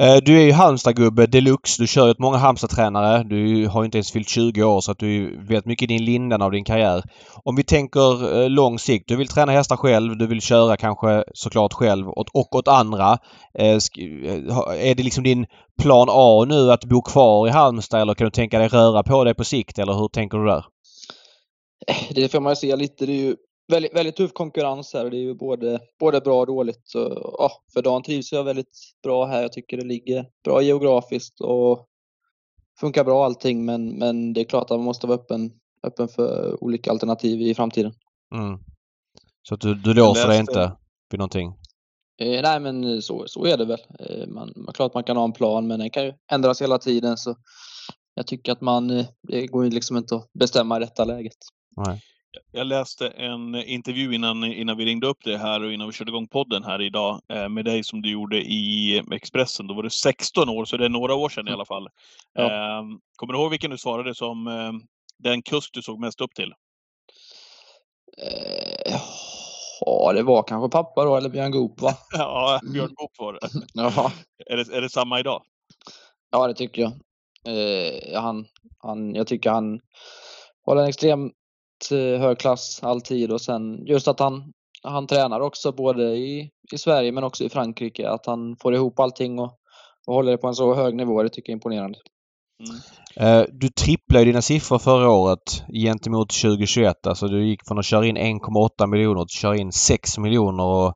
Eh, du är ju Halmstad-gubbe deluxe. Du kör ju åt många Halmstad-tränare. Du har ju inte ens fyllt 20 år så att du vet mycket i din lindan av din karriär. Om vi tänker eh, lång sikt. Du vill träna hästar själv. Du vill köra kanske såklart själv och, åt andra. Eh, är det liksom din plan A nu att bo kvar i Halmstad eller kan du tänka dig röra på dig på sikt eller hur tänker du där? Det får man ju se lite. Det är ju väldigt, väldigt tuff konkurrens här. Det är ju både, både bra och dåligt. Så, ja, för dagen trivs jag väldigt bra här. Jag tycker det ligger bra geografiskt och funkar bra allting. Men, men det är klart att man måste vara öppen, öppen för olika alternativ i framtiden. Mm. Så du, du låser dig inte vid någonting? Eh, nej, men så, så är det väl. Eh, man, man, klart man kan ha en plan, men den kan ju ändras hela tiden. Så jag tycker att man, eh, det går ju liksom inte att bestämma i detta läget. Nej. Jag läste en intervju innan, innan vi ringde upp det här och innan vi körde igång podden här idag eh, med dig som du gjorde i Expressen. Då var du 16 år, så det är några år sedan i alla fall. Ja. Eh, kommer du ihåg vilken du svarade som eh, den kusk du såg mest upp till? Eh, ja, det var kanske pappa då, eller Björn Goop va? *laughs* ja, Mm. Björn Goop var det. *laughs* Ja, Är det. Är det samma idag? ja det tycker jag. Eh, han, han, jag tycker han håller en extremt eh, hög klass alltid och sen just att han, han tränar också både i, i Sverige men också i Frankrike. Att han får ihop allting och, och håller det på en så hög nivå, det tycker jag är imponerande. Mm. Eh, Du tripplade dina siffror förra året gentemot 2021. Alltså du gick från att köra in 1,8 miljoner till att köra in 6 miljoner och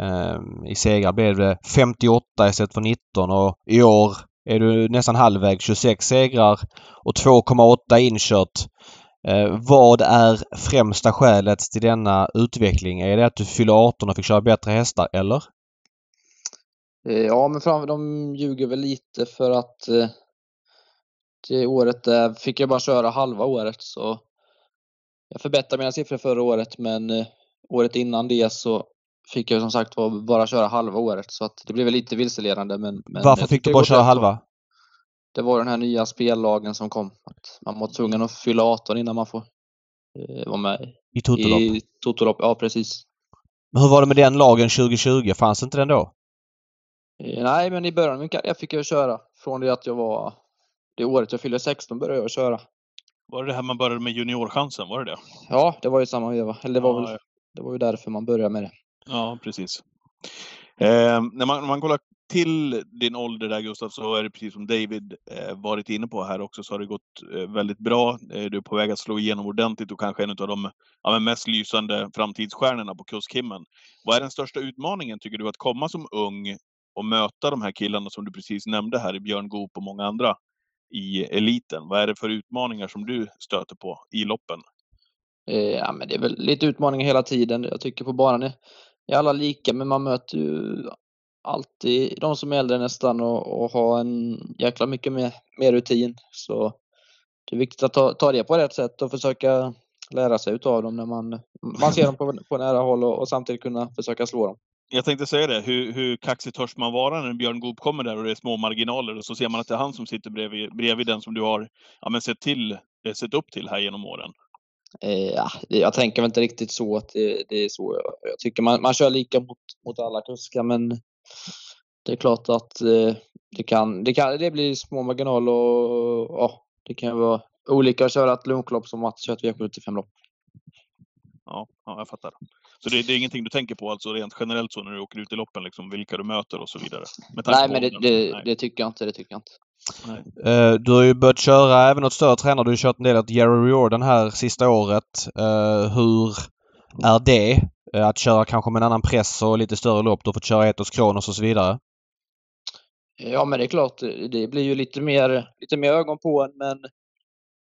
eh, i segrar blev det 58 istället för 19 och i år är du nästan halvväg 26 segrar och 2,8 inkört. Eh, vad är främsta skälet till denna utveckling? Är det att du fyller 18 och fick köra bättre hästar eller? Eh, Ja, men fram, de ljuger väl lite för att eh, det året där fick jag bara köra halva året så jag förbättrade mina siffror förra året men året innan det så fick jag som sagt bara köra halva året så att det blev väl lite vilseledande men, men Varför fick du bara köra halva? Det var den här nya spellagen som kom. Att man var tvungen att fylla 18 innan man får eh, vara med I Totolopp? i Totolopp. Ja, precis. Men hur var det med den lagen 2020? Fanns inte den då? Eh, Nej, men i början av min karriär fick jag köra. Från det att jag var... Det året jag fyllde 16 började jag köra. Var det det här man började med juniorchansen? Var det det? Ja, det var ju samma veva. Eller det var, Ja, väl, det var ju därför man började med det. Ja, precis. Eh, när, man, när man kollar till din ålder där Gustav, så är det precis som David eh, varit inne på här också, så har det gått eh, väldigt bra. Eh, du är på väg att slå igenom ordentligt och kanske en av de ja, mest lysande framtidsstjärnorna på kuskhimlen. Vad är den största utmaningen, tycker du, att komma som ung och möta de här killarna som du precis nämnde här, i Björn Goop och många andra i eliten? Vad är det för utmaningar som du stöter på i loppen? Eh, ja, men det är väl lite utmaningar hela tiden. Jag tycker på banan är, är alla lika, men man möter ju alltid de som är äldre nästan och, och har en jäkla mycket mer, mer rutin. Så det är viktigt att ta, ta det på rätt sätt och försöka lära sig utav dem när man, man ser dem på, på nära håll och, och samtidigt kunna försöka slå dem. Jag tänkte säga det, hur, hur kaxig törs man vara när Björn Goop kommer där och det är små marginaler och så ser man att det är han som sitter bredvid, bredvid den som du har ja, men sett, till, eh, sett upp till här genom åren. Eh, ja, jag tänker väl inte riktigt så att det, det är så. Jag, jag tycker man, man kör lika mot, mot alla kuskar men det är klart att eh, det kan, det kan det blir små marginaler och ja, det kan ju vara olika att köra ett lunchlopp som att köra ett V75-lopp. Ja, ja jag fattar. Så det, det är ingenting du tänker på alltså rent generellt så när du åker ut i loppen, liksom, vilka du möter och så vidare? Nej, men det, det, Nej. det tycker jag inte. Det tycker jag inte. Eh, Du har ju börjat köra även åt större tränare. Du har kört en del åt Jerry Riordan här sista året. Eh, Hur är det? Eh, Att köra kanske med en annan press och lite större lopp. Du har fått köra Etos Kronos och så vidare. Ja, men det är klart, det blir ju lite mer, lite mer ögon på en, men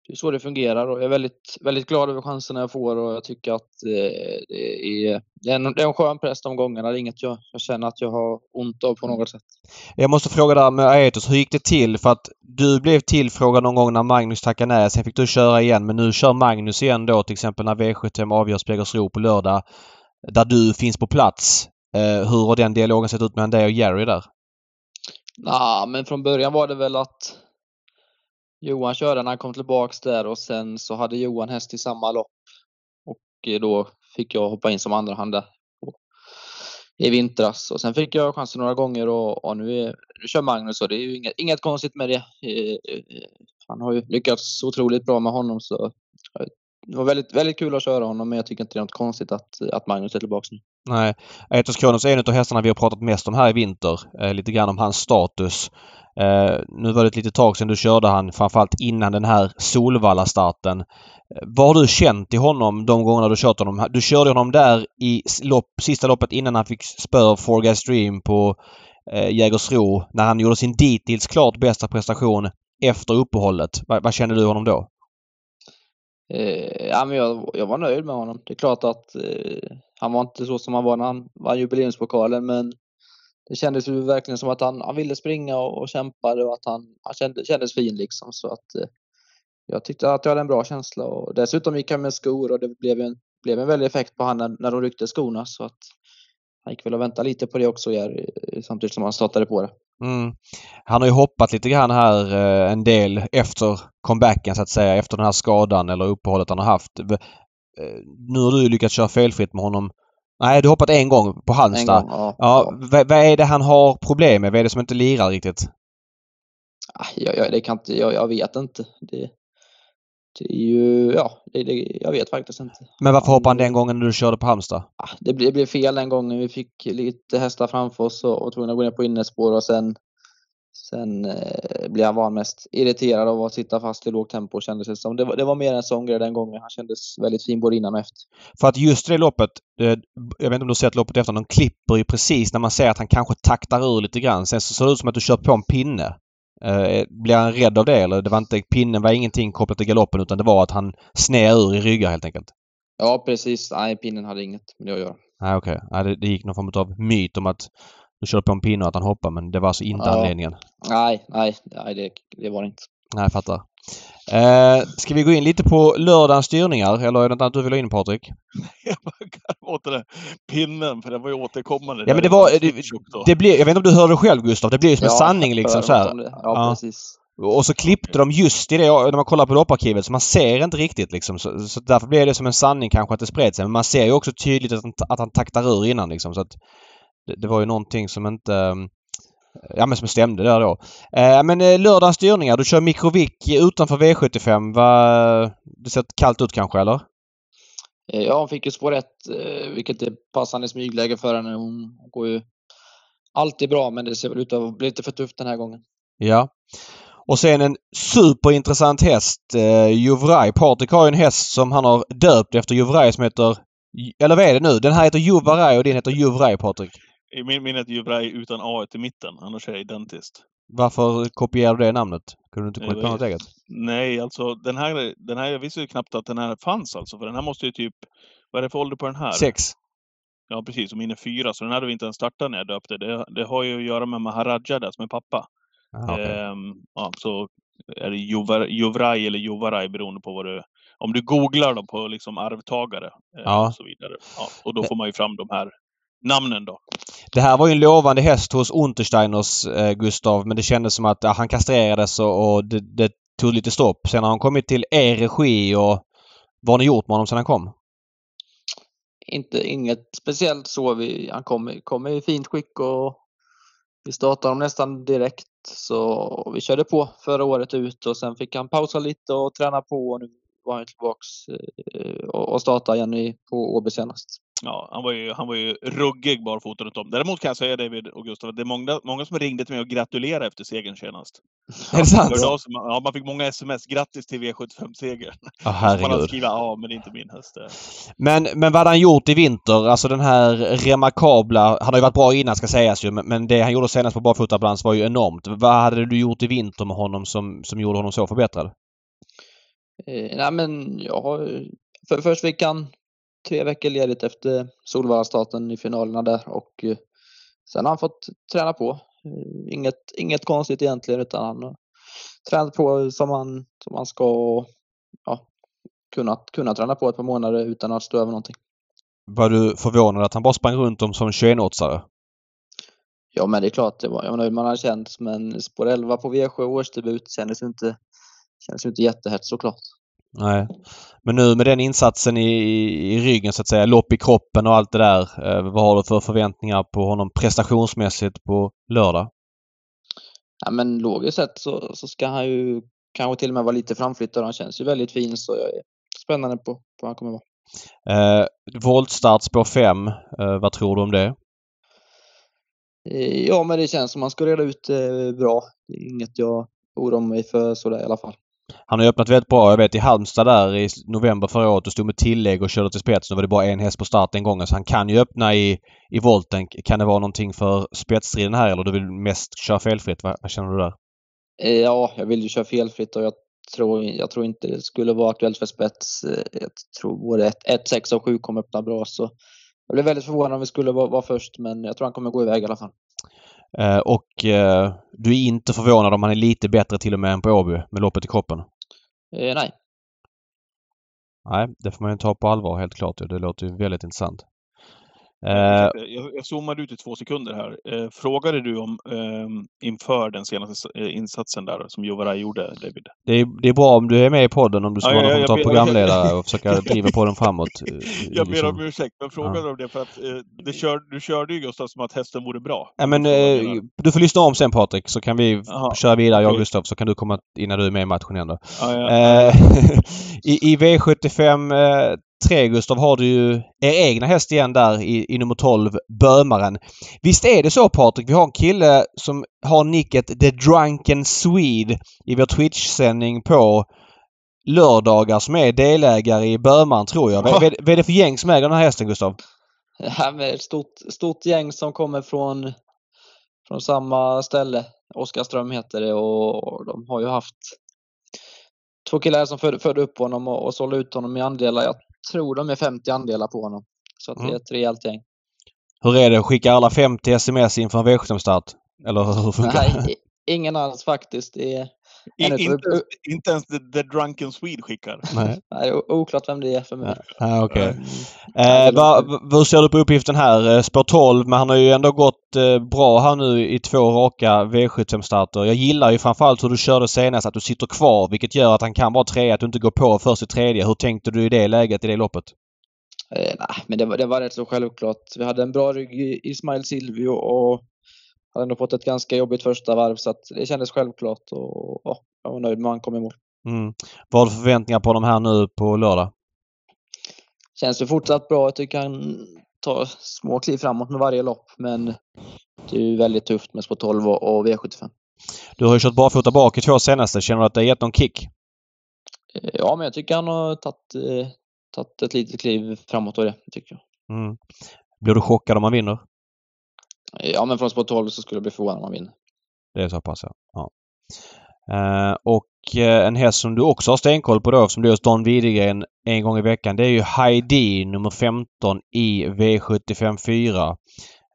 det är så det fungerar och jag är väldigt, väldigt glad över chanserna jag får och jag tycker att eh, det, är, det, är en, det är en skön press de gångerna. Det är inget jag, jag känner att jag har ont av på något sätt. Jag måste fråga där med Aetos, hur gick det till? För att du blev tillfrågad någon gång när Magnus tackade nej. Sen fick du köra igen. Men nu kör Magnus igen då till exempel när V75 avgörs på Jägersro på lördag. Där du finns på plats. Eh, Hur har den dialogen sett ut mellan dig och Jerry där? Ja, men från början var det väl att Johan körde när han kom tillbaks där och sen så hade Johan häst i samma lopp. Och eh, då fick jag hoppa in som andra hand där i vintras. Och sen fick jag chansen några gånger och, och nu, är, nu kör Magnus och det är ju inget, inget konstigt med det. Eh, eh, han har ju lyckats otroligt bra med honom så jag det var väldigt, väldigt kul att köra honom men jag tycker inte det är något konstigt att, att Magnus är tillbaka nu. Nej. Etos Kronos är en av hästarna vi har pratat mest om här i vinter. Eh, lite grann om hans status. Eh, nu var det ett litet tag sedan du körde han framförallt innan den här Solvalla-starten. Eh, vad har du känt i honom de gångerna du kört honom? Du körde honom där i lopp, sista loppet innan han fick spö av Four Guys Dream på eh, Jägersro när han gjorde sin dittills klart bästa prestation efter uppehållet. Va, vad kände du honom då? Eh, ja, men jag, jag var nöjd med honom. Det är klart att eh, han var inte så som han var när han vann jubileumspokalen men det kändes ju verkligen som att han, han ville springa och, och kämpade och att han, han kände, kändes fin liksom. Så att eh, jag tyckte att jag hade en bra känsla och dessutom gick han med skor och det blev en, blev en väldig effekt på honom när, när de ryckte skorna så att han gick väl och väntade lite på det också Jerry, samtidigt som han startade på det. Mm. Han har ju hoppat lite grann här eh, en del efter comebacken så att säga, efter den här skadan eller uppehållet han har haft. Eh, nu har du lyckats köra felfritt med honom. Nej, du har hoppat en gång på Halmstad. Gång, ja, ja, vad, vad är det han har problem med? Vad är det som inte lirar riktigt? Ah, Jag, jag, det kan inte, jag, jag vet inte. Det, det är ju, ja, det, det, jag vet faktiskt inte. Men varför hoppade han den gången när du körde på Halmstad? Ah, Det blev, det blev fel den gången. Vi fick lite hästar framför oss och var tvungna att gå ner på innerspår och sen Sen eh, blev han van mest irriterad av att sitta fast i lågt tempo kändes det som. Det var, det var mer en sån grej den gången. Han kändes väldigt fin både innan och efter. För att just det loppet, eh, jag vet inte om du har sett loppet efter, de klipper ju precis när man ser att han kanske taktar ur lite grann. Sen så ser det ut som att du kör på en pinne. Eh, Blir han rädd av det eller? Det var inte, pinnen var ingenting kopplat till galoppen utan det var att han sned ur i ryggar helt enkelt. Ja, precis. Nej, pinnen hade inget med det att göra. Nej okej. Nej, det, det gick någon form av myt om att du körde på en pinne och att han hoppade men det var alltså inte Ja. anledningen. Nej, nej, nej det, det var det inte. Nej, jag fattar. Eh, ska vi gå in lite på lördagens styrningar eller är det något annat du vill ha in Patrik? *laughs* Jag bara garvar åt den där pinnen, för den var ju återkommande. Ja, men det var- det-. Det blir, jag vet inte om du hörde det själv Gustav, det blir ju som en sanning liksom så här. det. Ja, Ja. precis. Och så klippte de just i det när man kollar på lopparkivet så man ser inte riktigt liksom. Så, så därför blir det som en sanning kanske att det spred sig. Men man ser ju också tydligt att han, att han taktar ur innan liksom. Så att det, det var ju någonting som inte... um, Ja men som stämde där då. Eh, men eh, lördagens styrningar. Du kör Mikrovic utanför V75. Va, det ser kallt ut kanske eller? Eh, Ja, hon fick ju spår 1, vilket är passande smygläge för henne. Hon går ju alltid bra, men det ser väl ut att bli lite för tufft den här gången. Ja. Och sen en superintressant häst, eh, Juvraj. Patrik har ju en häst som han har döpt efter Juvraj som heter... Eller vad är det nu? Den här heter Juvaraj och din heter Juvraj Patrik. I min minne är Juvraj utan A i mitten, annars är det identiskt. Varför kopierar du det namnet? Kunde du inte kommit på Jag något eget? Nej, alltså den här, den här, jag visste ju knappt att den här fanns alltså, för den här måste ju typ... Vad är det för ålder på den här? Sex. Ja, precis. Och min är fyra, så den hade vi inte ens startat när jag döpte. Det, det har ju att göra med Maharaja där, som är pappa. Jaha, okej. Ehm, ja, så är det Juvraj eller Juvaraj beroende på vad du... Om du googlar dem på liksom arvtagare eh, Ja. och så vidare. Ja, och då får man ju fram de här namnen då. Det här var ju en lovande häst hos Untersteiners, eh, Gustav, men det kändes som att ja, han kastrerades och, och det, det tog lite stopp. Sen har han kommit till er regi och vad har ni gjort med honom sen han kom? Inte, inget speciellt så. Vi, han kom, kom i fint skick och vi startade honom nästan direkt. Så vi körde på förra året ut och sen fick han pausa lite och träna på och nu var han tillbaks eh, och startade igen i, på Åby senast. Ja, han var ju, han var ju ruggig barfota runt om. Däremot kan jag säga David och Gustav, att det är många, många som ringde till mig och gratulerade efter segern senast. Är det sant? Sig, ja, man fick många sms. Grattis till V75-segern. Ja, Så man herregud. skriva ja, men det är inte min häst. Men, men vad hade han gjort i vinter? Alltså den här remarkabla... Han har ju varit bra innan ska sägas ju men, men det han gjorde senast på barfotabalans var ju enormt. Vad hade du gjort i vinter med honom som, som gjorde honom så förbättrad? Eh, nej men jag har för, först fick han tre veckor ledigt efter Solvalla-starten i finalerna där och eh, sen har han fått träna på. Eh, inget, inget konstigt egentligen utan han har tränat på som han, som han ska och ja, kunnat, kunna träna på ett par månader utan att stå över någonting. Var du förvånad att han bara sprang runt om som 21-åtsare? Ja men det är klart, det var, jag nöjd med han känns men spår 11 på V7 årsdebut kändes ju inte, kändes ju inte jättehett såklart. Nej. Men nu med den insatsen i, i, ryggen så att säga, lopp i kroppen och allt det där. Eh, vad har du för förväntningar på honom prestationsmässigt på lördag? Ja, men logiskt sett så, så ska han ju kanske till och med vara lite framflyttad. Han känns ju väldigt fin så jag är spännande på, på hur han kommer vara. Eh, voltstart spår 5. Eh, vad tror du om det? Eh, Ja, men det känns som man ska reda ut det bra. Det är inget jag oroar mig för sådär i alla fall. Han har ju öppnat väldigt bra. Jag vet i Halmstad där i november förra året och stod med tillägg och körde till spets. Då var det bara en häst på start den gången så han kan ju öppna i, i volten. Kan det vara någonting för spetsstriden här eller du vill mest köra felfritt? Vad, vad känner du där? Eh, ja, jag vill ju köra felfritt och jag tror, jag tror inte det skulle vara aktuellt för spets. Eh, jag tror både 1, 6 och 7 kommer öppna bra så jag blev väldigt förvånad om vi skulle vara, vara först men jag tror han kommer gå iväg i alla fall. Eh, och eh, du är inte förvånad om han är lite bättre till och med än på Åby med loppet i kroppen? Eh, nej, Nej, det får man ju ta på allvar helt klart. Det låter ju väldigt intressant. Eh, Jag, jag zoomade ut i två sekunder här. Eh, frågade du om eh, inför den senaste eh, insatsen där som Jovarai gjorde, David? det, är, det är bra om du är med i podden om du ska Ja, vara ja, någon programledare och försöka driva podden framåt. eh, Jag ber om ursäkt, men frågade om det för att eh, det kör, du körde ju Gustav som att hästen vore bra. Ja, men, eh, du får lyssna om sen Patrik så kan vi Jaha, köra vidare jag och. Gustav så kan du komma innan du är med i matchen igen då. ja, ja, Eh, *laughs* I, I V75 eh, 3 Gustav har du ju er egna häst igen där i, i nummer 12, Bömaren. Visst är det så Patrik? Vi har en kille som har nicket The Drunken Swede i vår Twitch-sändning på lördagar som är delägare i Bömaren tror jag. Vad, *laughs* vad, vad är det för gäng som äger den här hästen Gustav? Ja, ett stort, stort gäng som kommer från, från samma ställe. Oskarström heter det och de har ju haft två killar som födde, födde upp honom och, och sålde ut honom i andelar. Jag tror de är 50 andelar på honom. Så att det Mm. är ett rejält gäng. Hur är det? Skickar alla 50 sms inför en V75-start? Eller hur funkar det? Nej, ingen alls faktiskt. Det är, I, utav- inte, ens, inte ens the, the Drunken Swede skickar. Nej. det är oklart vem det är för mig. Ja, okej. Mm. Eh, vad, vad- hur ser du på uppgiften här? Eh, Spår 12, men han har ju ändå gått eh, bra här nu i två raka V75-starter. Jag gillar ju framförallt hur du körde senast, att du sitter kvar vilket gör att han kan vara trea, att du inte går på först i tredje. Hur tänkte du i det läget, i det loppet? Eh, nej, men det var, det var rätt så självklart. Vi hade en bra rygg i Ismail Silvio och hade ändå fått ett ganska jobbigt första varv så att det kändes självklart och ja, jag var nöjd med att han kom i mål. Mm. Vad har du för förväntningar på de här nu på lördag? Känns ju fortsatt bra. Jag tycker han tar små kliv framåt med varje lopp men det är ju väldigt tufft med spår 12 och, och V75. Du har ju kört barfota bak i två senaste. Känner du att det har gett någon kick? Eh, Ja, men jag tycker han har tagit, eh, tagit ett litet kliv framåt och det tycker jag. Mm. Blir du chockad om man vinner? Ja, men från spår 12 så skulle jag bli förvånad om han vinner. Det är så pass ja. ja. Uh, och uh, en häst som du också har stenkoll på då som du hos Don Widegren en gång i veckan. Det är ju Heidi nummer 15 i V75 4.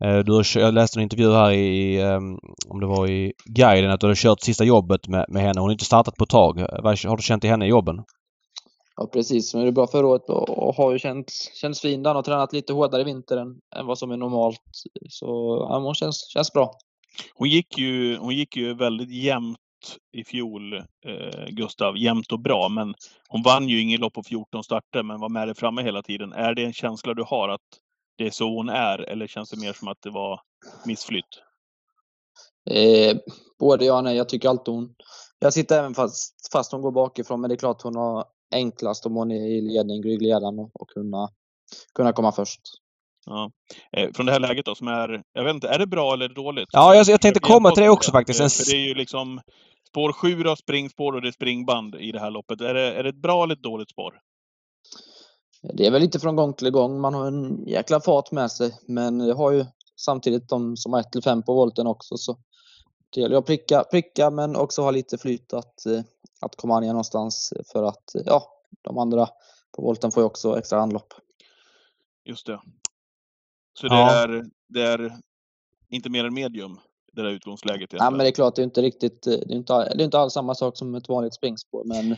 Uh, du har, jag läste en intervju här i, um, om det var i guiden, att du har kört sista jobbet med, med henne. Hon har inte startat på ett tag. Eh, har du känt i henne i jobben? Ja, precis. Men det är bra förra året och, har ju känts, känts fin. Han har tränat lite hårdare i vinter än, än vad som är normalt. Så ja, hon känns, känns bra. Hon gick ju, hon gick ju väldigt jämnt i fjol, eh, Gustav. Jämnt och bra, men hon vann ju inget lopp på 14 starter, men var med där framme hela tiden. Är det en känsla du har att det är så hon är, eller känns det mer som att det var missflytt? Eh, både ja och nej. Jag tycker alltid hon... Jag sitter även fast, fast hon går bakifrån, men det är klart hon har enklast om hon är i ledning, ryggledaren och, och kunna, kunna komma först. Ja. Eh, från det här läget då, som är, jag vet inte, är det bra eller dåligt? Ja, jag- jag tänkte komma till det också faktiskt. Eh, För det är ju liksom spår 7 då, springspår och det är springband i det här loppet. Är det, är det ett bra eller ett dåligt spår? Det är väl lite från gång till gång. Man har en jäkla fart med sig, men jag har ju samtidigt de som har 1 till 5 på volten också. Så det gäller att pricka, pricka men också ha lite flyt att, eh, att komma ner någonstans för att eh, ja, de andra på volten får ju också extra anlopp. Just det. Så det, Ja. är, det är inte mer än medium, det där utgångsläget Ja, men det är klart, det är inte riktigt, eh, det är inte, det är inte alls samma sak som ett vanligt springspår, men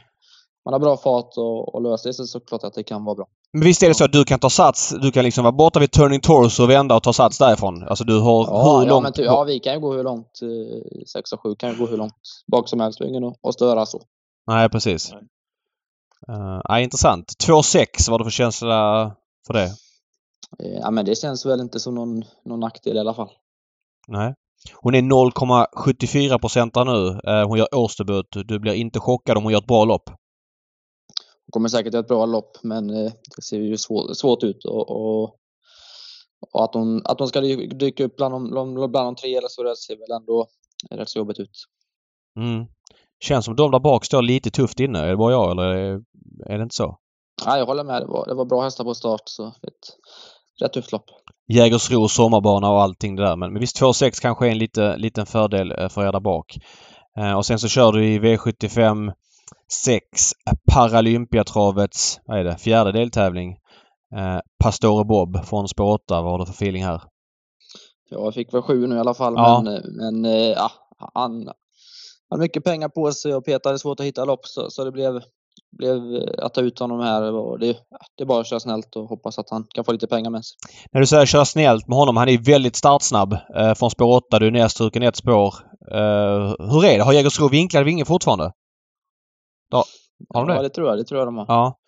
man har bra fart och, och löser det sig så klart att det kan vara bra. Men visst är det så att du kan ta sats, du kan liksom vara borta vid Turning Torso och vända och ta sats därifrån? Alltså du har Ja, hur ja, långt... men ty, ja, vi kan ju gå hur långt, eh, 6 och 7 kan ju gå hur långt bak som helst. Ingen att- att störa så. Nej, precis. Nej. Uh, ja, intressant. 2,6 vad du för känsla för det? Eh, Ja, men det känns väl inte som någon, någon nackdel i alla fall. Nej. Hon är 0,74 procentare nu. Eh, hon gör årsdebut. Du blir inte chockad om hon gör ett bra lopp. Kommer säkert göra ett bra lopp, men eh, det ser ju svår, svårt ut. Och, och, och att, hon, att hon ska dy- dyka upp bland de, bland, de tre eller så, det ser väl ändå rätt så jobbigt ut. Mm. Känns som de där bak står lite tufft inne. Är det bara jag eller är, det inte så? Ja, jag håller med. Det var, det var bra hästar på start, så ett rätt tufft lopp. Jägersro, sommarbana och allting det där. Men, men visst 2,6 kanske är en lite, liten fördel eh, för er där bak. Eh, och sen så kör du i V75 6 Paralympiatravets, vad är det, fjärde deltävling. Eh, Pastore Bob från spår 8. Vad har du för feeling här? Jag fick väl sju nu i alla fall, Ja. men, men eh, ja, han hade mycket pengar på sig och Peter hade svårt att hitta lopp, så, så det blev, blev eh, att ta ut honom här. Det, det, det är bara att köra snällt och hoppas att han kan få lite pengar med sig. När du säger köra snällt med honom, han är väldigt startsnabb. Eh, från spår 8, du är nedstruken ett spår. Eh, hur är det? Har Jägersro vinklade vinge fortfarande? Ja, har de Ja, det? det tror jag. Det tror jag de har. Ja.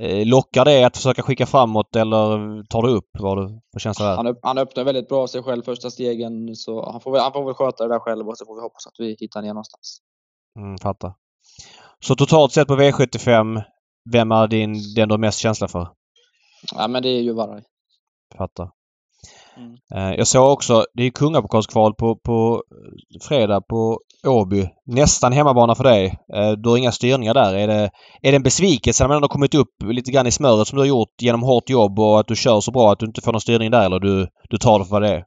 Eh, lockar det att försöka skicka framåt eller tar du upp vad du för känsla där? Han, upp, han öppnar väldigt bra sig själv första stegen, så han får, väl, han får väl sköta det där själv och så får vi hoppas att vi hittar ner någonstans. Mm, fattar. Så totalt sett på V75, vem är din, den du har mest känsla för? Ja, men det är ju Varaj. Fattar. Mm. Eh, jag såg också, det är ju kungapokalskval på, på fredag på Åby. Nästan hemmabana för dig. Eh, du har inga styrningar där. Är det, är det en besvikelse när man ändå kommit upp lite grann i smöret som du har gjort genom hårt jobb och att du kör så bra att du inte får någon styrning där eller du, du tar det för vad det är?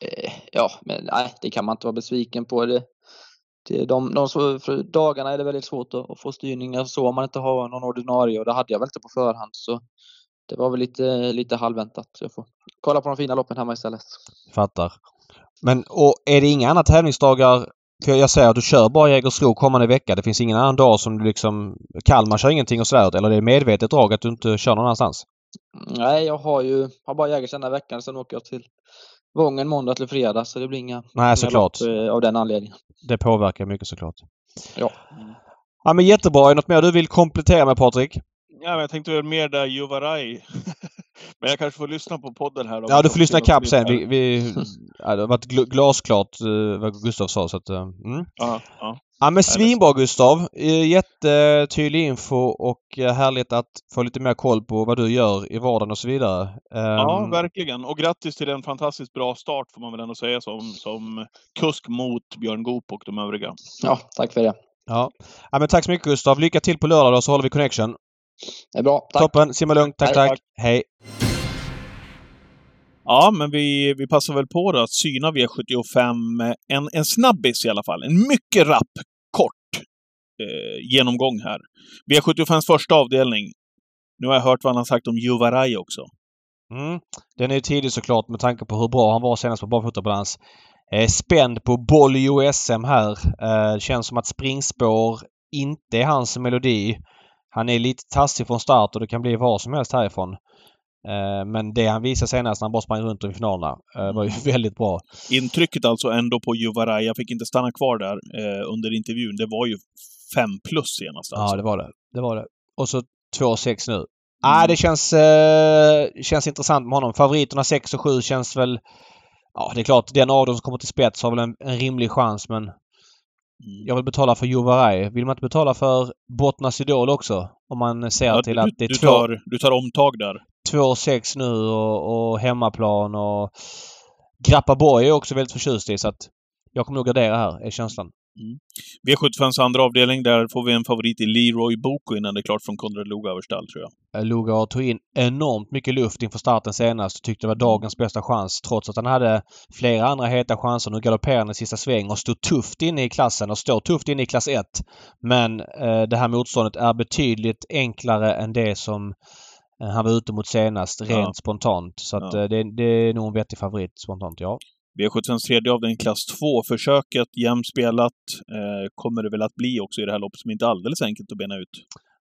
Eh, ja, men nej, det kan man inte vara besviken på. Det, det, de, de för dagarna är det väldigt svårt att, att få styrningar så om man inte har någon ordinarie och det hade jag väl inte på förhand. Så det var väl lite, lite halvväntat. Så jag får kolla på de fina loppen hemma istället. Fattar. Men och är det inga andra tävlingsdagar? För jag säger att du kör bara Jägersro kommande vecka. Det finns ingen annan dag som du liksom... Kalmar kör ingenting och sådär. Eller det är medvetet drag att du inte kör någon annanstans? Nej, jag har ju har bara Jägers den här veckan. Sen åker jag till Vången måndag till fredag så det blir inga, Nej, såklart. eh, av den anledningen. Det påverkar mycket såklart. Ja. Ja men jättebra. Är det något mer du vill komplettera med Patrik? Ja, men jag tänkte väl mer där Juvaraj. *laughs* men jag kanske får lyssna på podden här. Ja, du får lyssna kapp sen. Vi, vi, *laughs* ja, det har varit gl- glasklart eh, vad Gustav sa så att... eh, Mm. Ja, ja. Ja men svinbra Gustav! Eh, Jättetydlig info och härligt att få lite mer koll på vad du gör i vardagen och så vidare. ja, Ehm, verkligen. Och grattis till en fantastiskt bra start får man väl ändå säga som, som kusk mot Björn Goop och de övriga. ja, tack för det. ja. ja men tack så mycket Gustav! Lycka till på lördag då så håller vi connection. Det är bra. Tack. Toppen! Simma lugnt! Tack, Hej, tack! tack. Hej! Ja, men vi, vi passar väl på då att syna V75. En, en snabbis i alla fall. En mycket rapp, kort eh, genomgång här. V75s första avdelning. Nu har jag hört vad han har sagt om Juvaraj också. Mm. Den är ju tidig såklart med tanke på hur bra han var senast på barfotabalans. Eh, spänd på boll i OSM här. Eh, känns som att springspår inte är hans melodi. Han är lite tassig från start och det kan bli vad som helst härifrån. Eh, men det han visade senast när han bara sprang runt i finalerna eh, var ju *laughs* väldigt bra. Intrycket alltså ändå på Juvaraj, jag fick inte stanna kvar där eh, under intervjun, det var ju fem plus senast alltså. Ja, det var det. Det var det. Och så 2-6 nu. Ah, det känns, eh, känns intressant med honom. Favoriterna 6 och 7 känns väl... Ja, det är klart. Den av dem som kommer till spets har väl en, en rimlig chans men Mm. Jag vill betala för Juvaraj. Vill man inte betala för Bottnas Idol också? Om man ser Ja, till du, att det du, är två- tar, du tar omtag där. 2-6 nu och, och hemmaplan och Grappaborg är också väldigt förtjust i så att jag kommer nog gardera här, är känslan. V75s andra avdelning, där får vi en favorit i Leroy Boko innan det är klart från Konrad Lugauerstall, tror jag. Lugar tog in enormt mycket luft inför starten senast och tyckte det var dagens bästa chans trots att han hade flera andra heta chanser. Nu galopperade han i sista sväng och stod tufft inne i klassen och står tufft inne i klass 1. Men eh, det här motståndet är betydligt enklare än det som eh, han var ute mot senast rent Ja. spontant. Så att Ja. eh, det, det är nog en vettig favorit spontant, ja. V75s tredje avdelning, klass 2. Försöket, jämnt spelat, eh, kommer det väl att bli också i det här loppet som inte är alldeles enkelt att bena ut.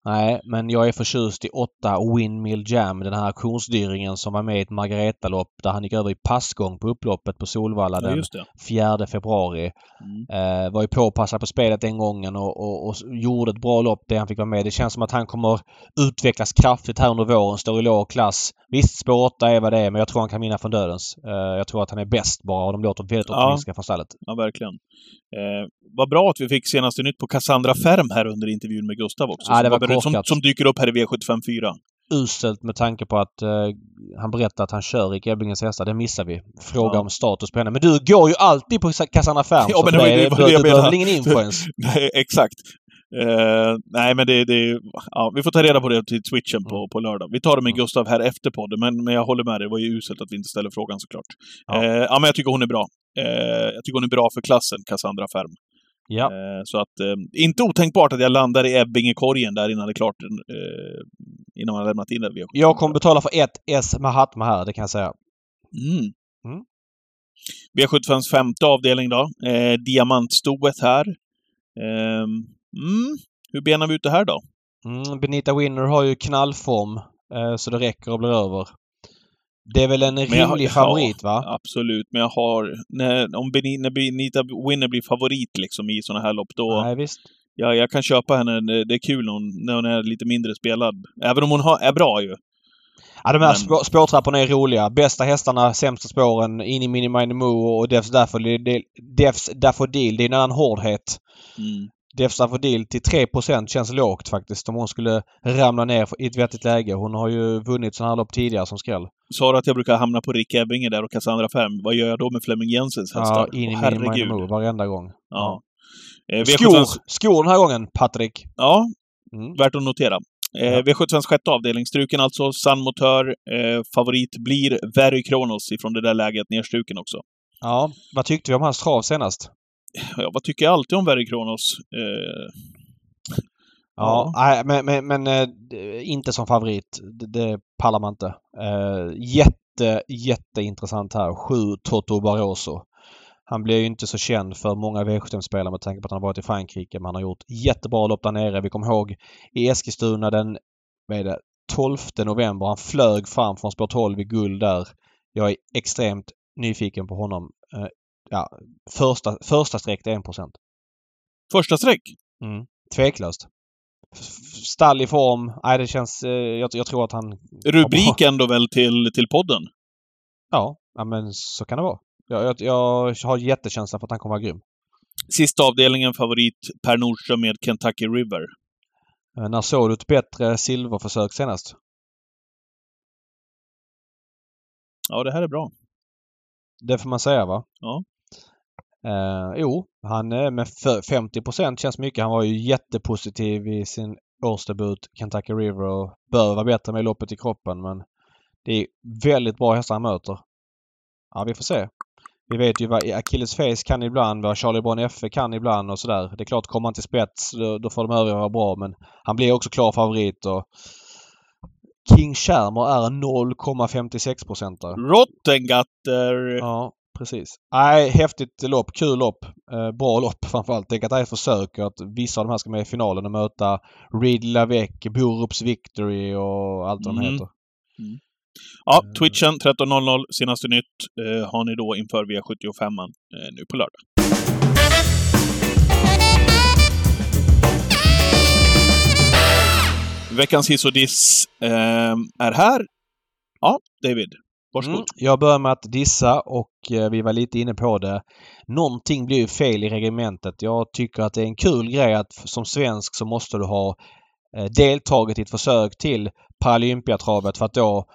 Nej, men jag är förtjust i 8 Windmill Jam, den här auktionsdyringen som var med i ett Margareta-lopp där han gick över i passgång på upploppet på Solvalla Ja, den just det. 4 februari. Mm. Eh, var ju påpassad på spelet den gången och, och, och gjorde ett bra lopp det han fick vara med. Det känns som att han kommer utvecklas kraftigt här under våren. Står i låg klass. Visst, spår 8 är vad det är men jag tror han kan vinna från dödens. Eh, jag tror att han är bäst bara och de låter väldigt Ja. optimistiska från stallet. Ja, verkligen. Eh, vad bra att vi fick senaste nytt på Cassandra Färm här under intervjun med Gustav också. Ja, det var året som, som dyker upp här i V75 4. Uselt med tanke på att eh, han berättar att han kör Rick Ebbinges hästar. Det missar vi. Fråga Ja. om status på henne. Men du går ju alltid på Cassandra Färm. Ja, men det det det du jag behöver ingen info *laughs* ens? Nej, exakt. Eh, nej, men det, det ja, Vi får ta reda på det till switchen på, på lördag. Vi tar det med Mm. Gustav här efter podden, men, men jag håller med dig. Det var ju uselt att vi inte ställer frågan såklart. Ja. Eh, ja men jag tycker hon är bra. Eh, jag tycker hon är bra för klassen, Cassandra Färm. Ja. Eh, så att, eh, inte otänkbart att jag landar i Ebbinge-korgen där innan det är klart. Eh, innan man har lämnat in det. V75. Jag kommer betala för ett S Mahatma här, det kan jag säga. Mm. Mm. V75s femte avdelning då. Eh, diamantstoet här. Eh, mm. Hur benar vi ut det här då? Mm, Benita Winner har ju knallform eh, så det räcker och blir över. Det är väl en jag har- rimlig favorit va? Absolut, men jag har... När, om Beni- när Benita Winner blir favorit liksom i såna här lopp, då... Nej visst. Ja, jag kan köpa henne. Det är kul när hon, när hon är lite mindre spelad. Även om hon har, är bra ju. Ja, de här Men- spå, spårtrapporna är roliga. Bästa hästarna, sämsta spåren, in i Mini Mini Moo och Defs Daffodil. Defs Daffodil, det är en annan hårdhet. Mm. Defs Daffodil till 3% känns lågt faktiskt om hon skulle ramla ner i ett vettigt läge. Hon har ju vunnit sådana här lopp tidigare som skräll. Sa du att jag brukar hamna på Rick Ebbinge där och Cassandra Färm? Vad gör jag då med Flemming Jensens hästar? Ja, in i herregud. Moo varenda gång. Ja. Eh, Skor! V75s Skor den här gången, Patrik. Ja, Mm. värt att notera. Eh, Ja. V75s sjätte avdelning, struken alltså. San Motör. Eh, favorit blir Very Kronos ifrån det där läget, nerstruken också. Ja, vad tyckte vi om hans trav senast? Ja, vad tycker jag alltid om Very Kronos? Eh, Ja, nej, men, men, men eh, inte som favorit. Det, det pallar man inte. Eh, jätte, jätteintressant här. Sju Toto Barroso. Han blir ju inte så känd för många V75-spelare med tanke på att han har varit i Frankrike. Men han har gjort jättebra lopp där nere. Vi kommer ihåg i Eskilstuna den vad är det, 12 november. Han flög fram från spår 12 i guld där. Jag är extremt nyfiken på honom. Eh, ja, första, första streck är 1% första streck. Mm. Tveklöst. Stall i form. Nej, det känns... Eh, jag, jag tror att han... Rubrik ändå väl till, till podden? Ja, ja, men så kan det vara. Jag, jag, jag har jättekänsla för att han kommer vara grym. Sista avdelningen, favorit Per Nordström med Kentucky River. Eh, när såg du ett bättre silverförsök senast? Ja, det här är bra. Det får man säga va? Ja. Eh, jo, han är med för 50% känns mycket. Han var ju jättepositiv i sin årsdebut Kentucky River och bör vara bättre med loppet i kroppen men det är väldigt bra hästar han möter. Ja, vi får se. Vi vet ju vad Achilles Face kan ibland, vad Charlie Brown F kan ibland och sådär. Det är klart, kommer han till spets då, då får de övriga vara bra men han blir också klar favorit och King Shermer är en 0,56 procentare. Rottengatter! Ja, precis. Nej, häftigt lopp. Kul lopp. Eh, bra lopp framförallt. Tänk att det är ett försök att vissa av de här ska med i finalen och möta Reed Lavec, Borups Victory och allt vad de Mm. heter. Ja, Twitchen 13.00, senaste nytt, eh, har ni då inför V75 eh, nu på lördag. Veckans hiss och diss eh, är här. Ja, David. Varsågod. Mm. Jag börjar med att dissa och eh, vi var lite inne på det. Någonting blir ju fel i reglementet. Jag tycker att det är en kul grej att som svensk så måste du ha eh, deltagit i ett försök till Paralympiatravet för att då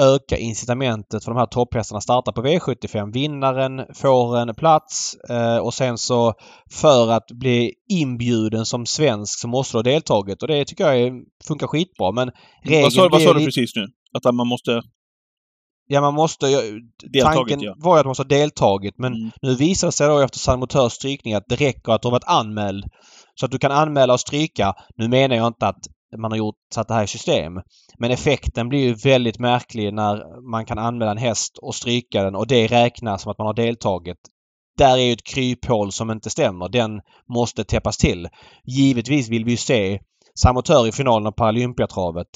öka incitamentet för de här topphästarna att starta på V75. Vinnaren får en plats eh, och sen så för att bli inbjuden som svensk så måste du ha deltagit och det tycker jag funkar skitbra men Vad sa, vad sa du precis nu? Att man måste... Ja man måste... Deltagit, tanken ja. var ju att man måste ha deltagit men Mm. nu visar det sig då efter San Motörs strykning att det räcker att du har varit anmäld. Så att du kan anmäla och stryka. Nu menar jag inte att man har gjort satt det här i system. Men effekten blir ju väldigt märklig när man kan anmäla en häst och stryka den och det räknas som att man har deltagit. Där är ju ett kryphål som inte stämmer. Den måste täppas till. Givetvis vill vi ju se Samotör i finalen av Paralympiatravet.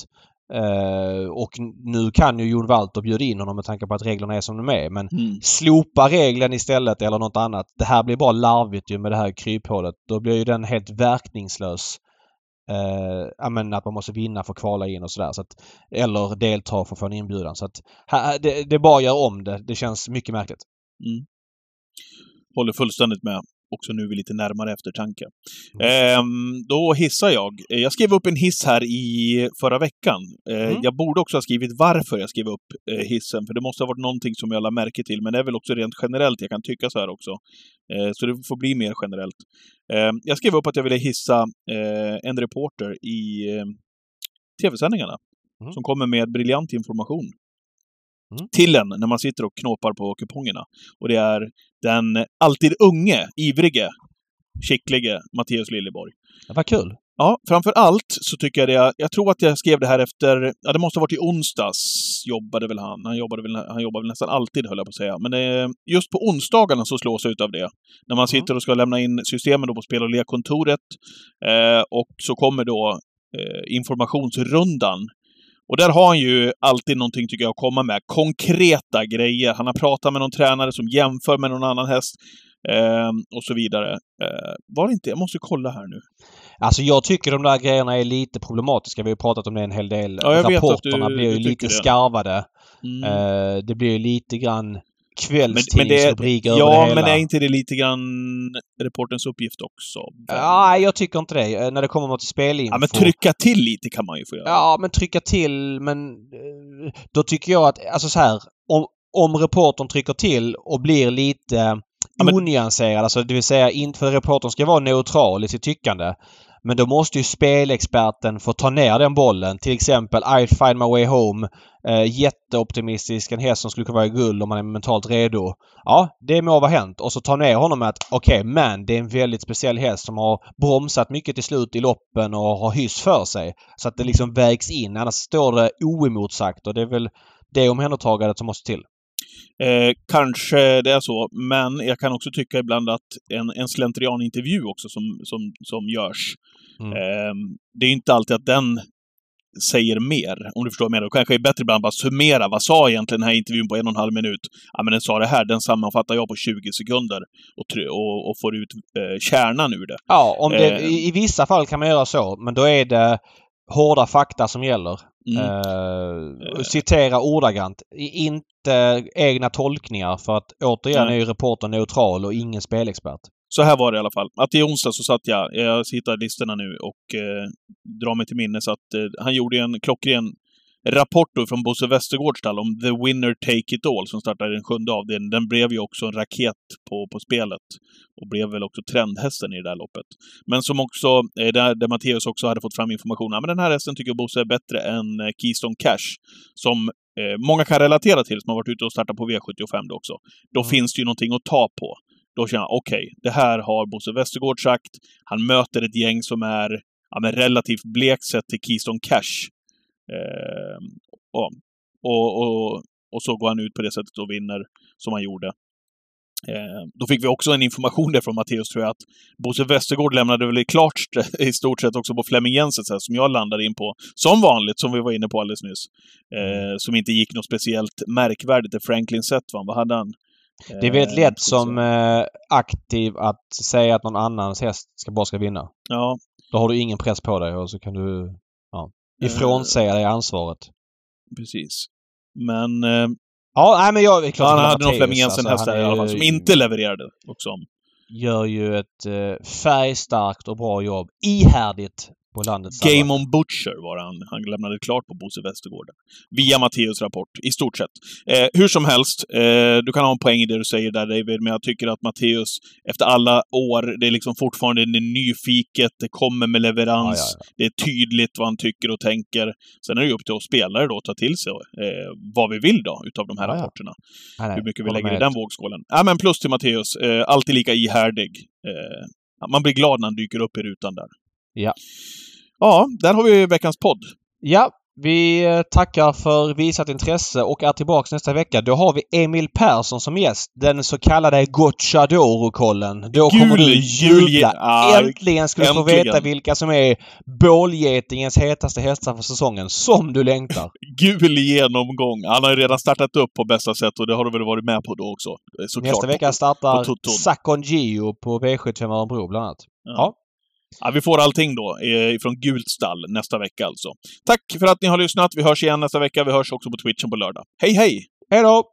Eh, och nu kan ju Jon Walter bjuda in honom med tanke på att reglerna är som de är. Men Mm. slopa regeln istället eller något annat. Det här blir bara larvigt ju med det här kryphålet. Då blir ju den helt verkningslös. Ja, men att man måste vinna för att kvala in och sådär. Så att, eller delta för att få en inbjudan. Så att, här, det, det bara göra om det. Det känns mycket märkligt. Håller fullständigt med. Också nu vid lite närmare eftertanke. Ehm, då hissar jag. Jag skrev upp en hiss här i förra veckan. Eh, Mm. Jag borde också ha skrivit varför jag skrev upp eh, hissen, för det måste ha varit någonting som jag la märke till, men det är väl också rent generellt, jag kan tycka så här också. Eh, så det får bli mer generellt. Eh, jag skrev upp att jag ville hissa eh, en reporter i eh, tv-sändningarna, Mm. som kommer med briljant information Mm. till en när man sitter och knåpar på kupongerna. Och det är den alltid unge, ivrige, skicklige Mattias Liljeborg. Det var kul. Ja, framför allt så tycker jag det. Jag tror att jag skrev det här efter, ja det måste ha varit i onsdags jobbade väl han. Han jobbade väl, han jobbar väl nästan alltid höll jag på att säga. Men eh, just på onsdagarna så slås jag ut av det. När man sitter och ska lämna in systemen då på spel och lekkontoret. Eh, och så kommer då eh, informationsrundan. Och där har han ju alltid någonting, tycker jag, att komma med. Konkreta grejer. Han har pratat med någon tränare som jämför med någon annan häst. Eh, och så vidare. Eh, var det inte? Jag måste kolla här nu. Alltså jag tycker de där grejerna är lite problematiska. Vi har pratat om det en hel del. Ja, jag vet att Rapporterna du- blir ju du lite det. skarvade. Mm. Eh, det blir ju lite grann Kvällstidningsrubriker över ja, hela. men är inte det lite grann reportens uppgift också? Ja, jag tycker inte det. Eh, När det kommer till spelinfo. Ja, men trycka till lite kan man ju få göra. Ja, men trycka till, men eh, då tycker jag att, alltså så här, om, om reportern trycker till och blir lite Ja, men- onyanserad, alltså det vill säga inte för reportern ska vara neutral i sitt tyckande. Men då måste ju spelexperten få ta ner den bollen. Till exempel I find my way home. Eh, jätteoptimistisk. En häst som skulle kunna vara i guld om man är mentalt redo. Ja, det må vara hänt. Och så ta ner honom med att okej, men det är en väldigt speciell häst som har bromsat mycket till slut i loppen och har hyss för sig. Så att det liksom vägs in. Annars står det oemotsagt och det är väl det omhändertagandet som måste till. Eh, kanske det är så, men jag kan också tycka ibland att en, en slentrianintervju också som, som, som görs, Mm. eh, det är inte alltid att den säger mer, om du förstår vad jag menar. Det kanske är bättre ibland bara summera. Vad sa egentligen den här intervjun på en och en halv minut? Ja, men den sa det här. Den sammanfattar jag på 20 sekunder och, och, och får ut eh, kärnan ur det. Ja, om det, Eh. i, i vissa fall kan man göra så. Men då är det hårda fakta som gäller. Mm. Eh, citera ordagrant. Inte egna tolkningar för att återigen Nej. är ju reportern neutral och ingen spelexpert. Så här var det i alla fall. Att i onsdag så satt jag, jag hittar listorna nu och eh, drar mig till minnes att eh, han gjorde en klockren rapport då från Bosse Westergårds stall om The Winner Take It All som startade den sjunde avdelningen. Den blev ju också en raket på, på spelet och blev väl också trendhästen i det där loppet. Men som också, eh, där, där Matteus också hade fått fram information, ja, men den här hästen tycker Bosse är bättre än eh, Keystone Cash som eh, många kan relatera till, som har varit ute och startat på V75 då också. Då Mm. finns det ju någonting att ta på då känner jag okej, det här har Bosse Westergård sagt. Han möter ett gäng som är ja, men relativt blekt sett till Keystone Cash. Eh, och, och, och, så går han ut på det sättet och vinner som han gjorde. Eh, då fick vi också en information där från Matteus, tror jag, att Bosse Westergård lämnade väl klart st- *laughs* i stort sett också på Flemming Jensens häst, som jag landade in på. Som vanligt, som vi var inne på alldeles nyss. Eh, som inte gick något speciellt märkvärdigt. Det Franklin va? vad hade han? Det är väldigt lätt som eh, aktiv att säga att någon annans häst ska bara ska vinna. Ja, Då har du ingen press på dig och så kan du ifrånsäga dig ansvaret. precis. Men eh, Ja, nej men jag... klart han hade någon Matteus, Flemming Jensen alltså, där i alla fall, som inte levererade också. Gör ju ett eh, färgstarkt och bra jobb. Ihärdigt på landets. Game on Butcher var han. Han lämnade klart på Bosse Westergård. Via Matteus rapport, i stort sett. Eh, hur som helst, eh, du kan ha en poäng i det du säger där David, men jag tycker att Matteus, efter alla år, det är liksom fortfarande det är nyfiket, det kommer med leverans, Ja, ja, det är tydligt vad han tycker och tänker. Sen är det ju upp till oss spelare då att ta till sig eh, vad vi vill då, utav de här Ja, ja. rapporterna. Nej, hur mycket vi lägger i den vågskålen. Ja, men plus till Matteus. Eh, alltid lika ihärdig. Eh, man blir glad när han dyker upp i rutan där. Ja. Ja, där har vi veckans podd. Ja, vi eh, tackar för visat intresse och är tillbaks nästa vecka. Då har vi Emil Persson som gäst. Den så kallade Gocciadoro-kollen. Då kommer du jubla. Ah, Äntligen ska du få veta vilka som är bålgetingens hetaste hästar för säsongen. Som du längtar. *laughs* Gul genomgång. Han har ju redan startat upp på bästa sätt och det har du väl varit med på då också? Eh, Såklart. Nästa vecka startar. Sakon Gio på V75 Örebro bland annat. Ja. Ja, Ja, vi får allting då eh, ifrån Gult stall nästa vecka alltså. Tack för att ni har lyssnat. Vi hörs igen nästa vecka. Vi hörs också på Twitchen på lördag. Hej, hej! Hej då!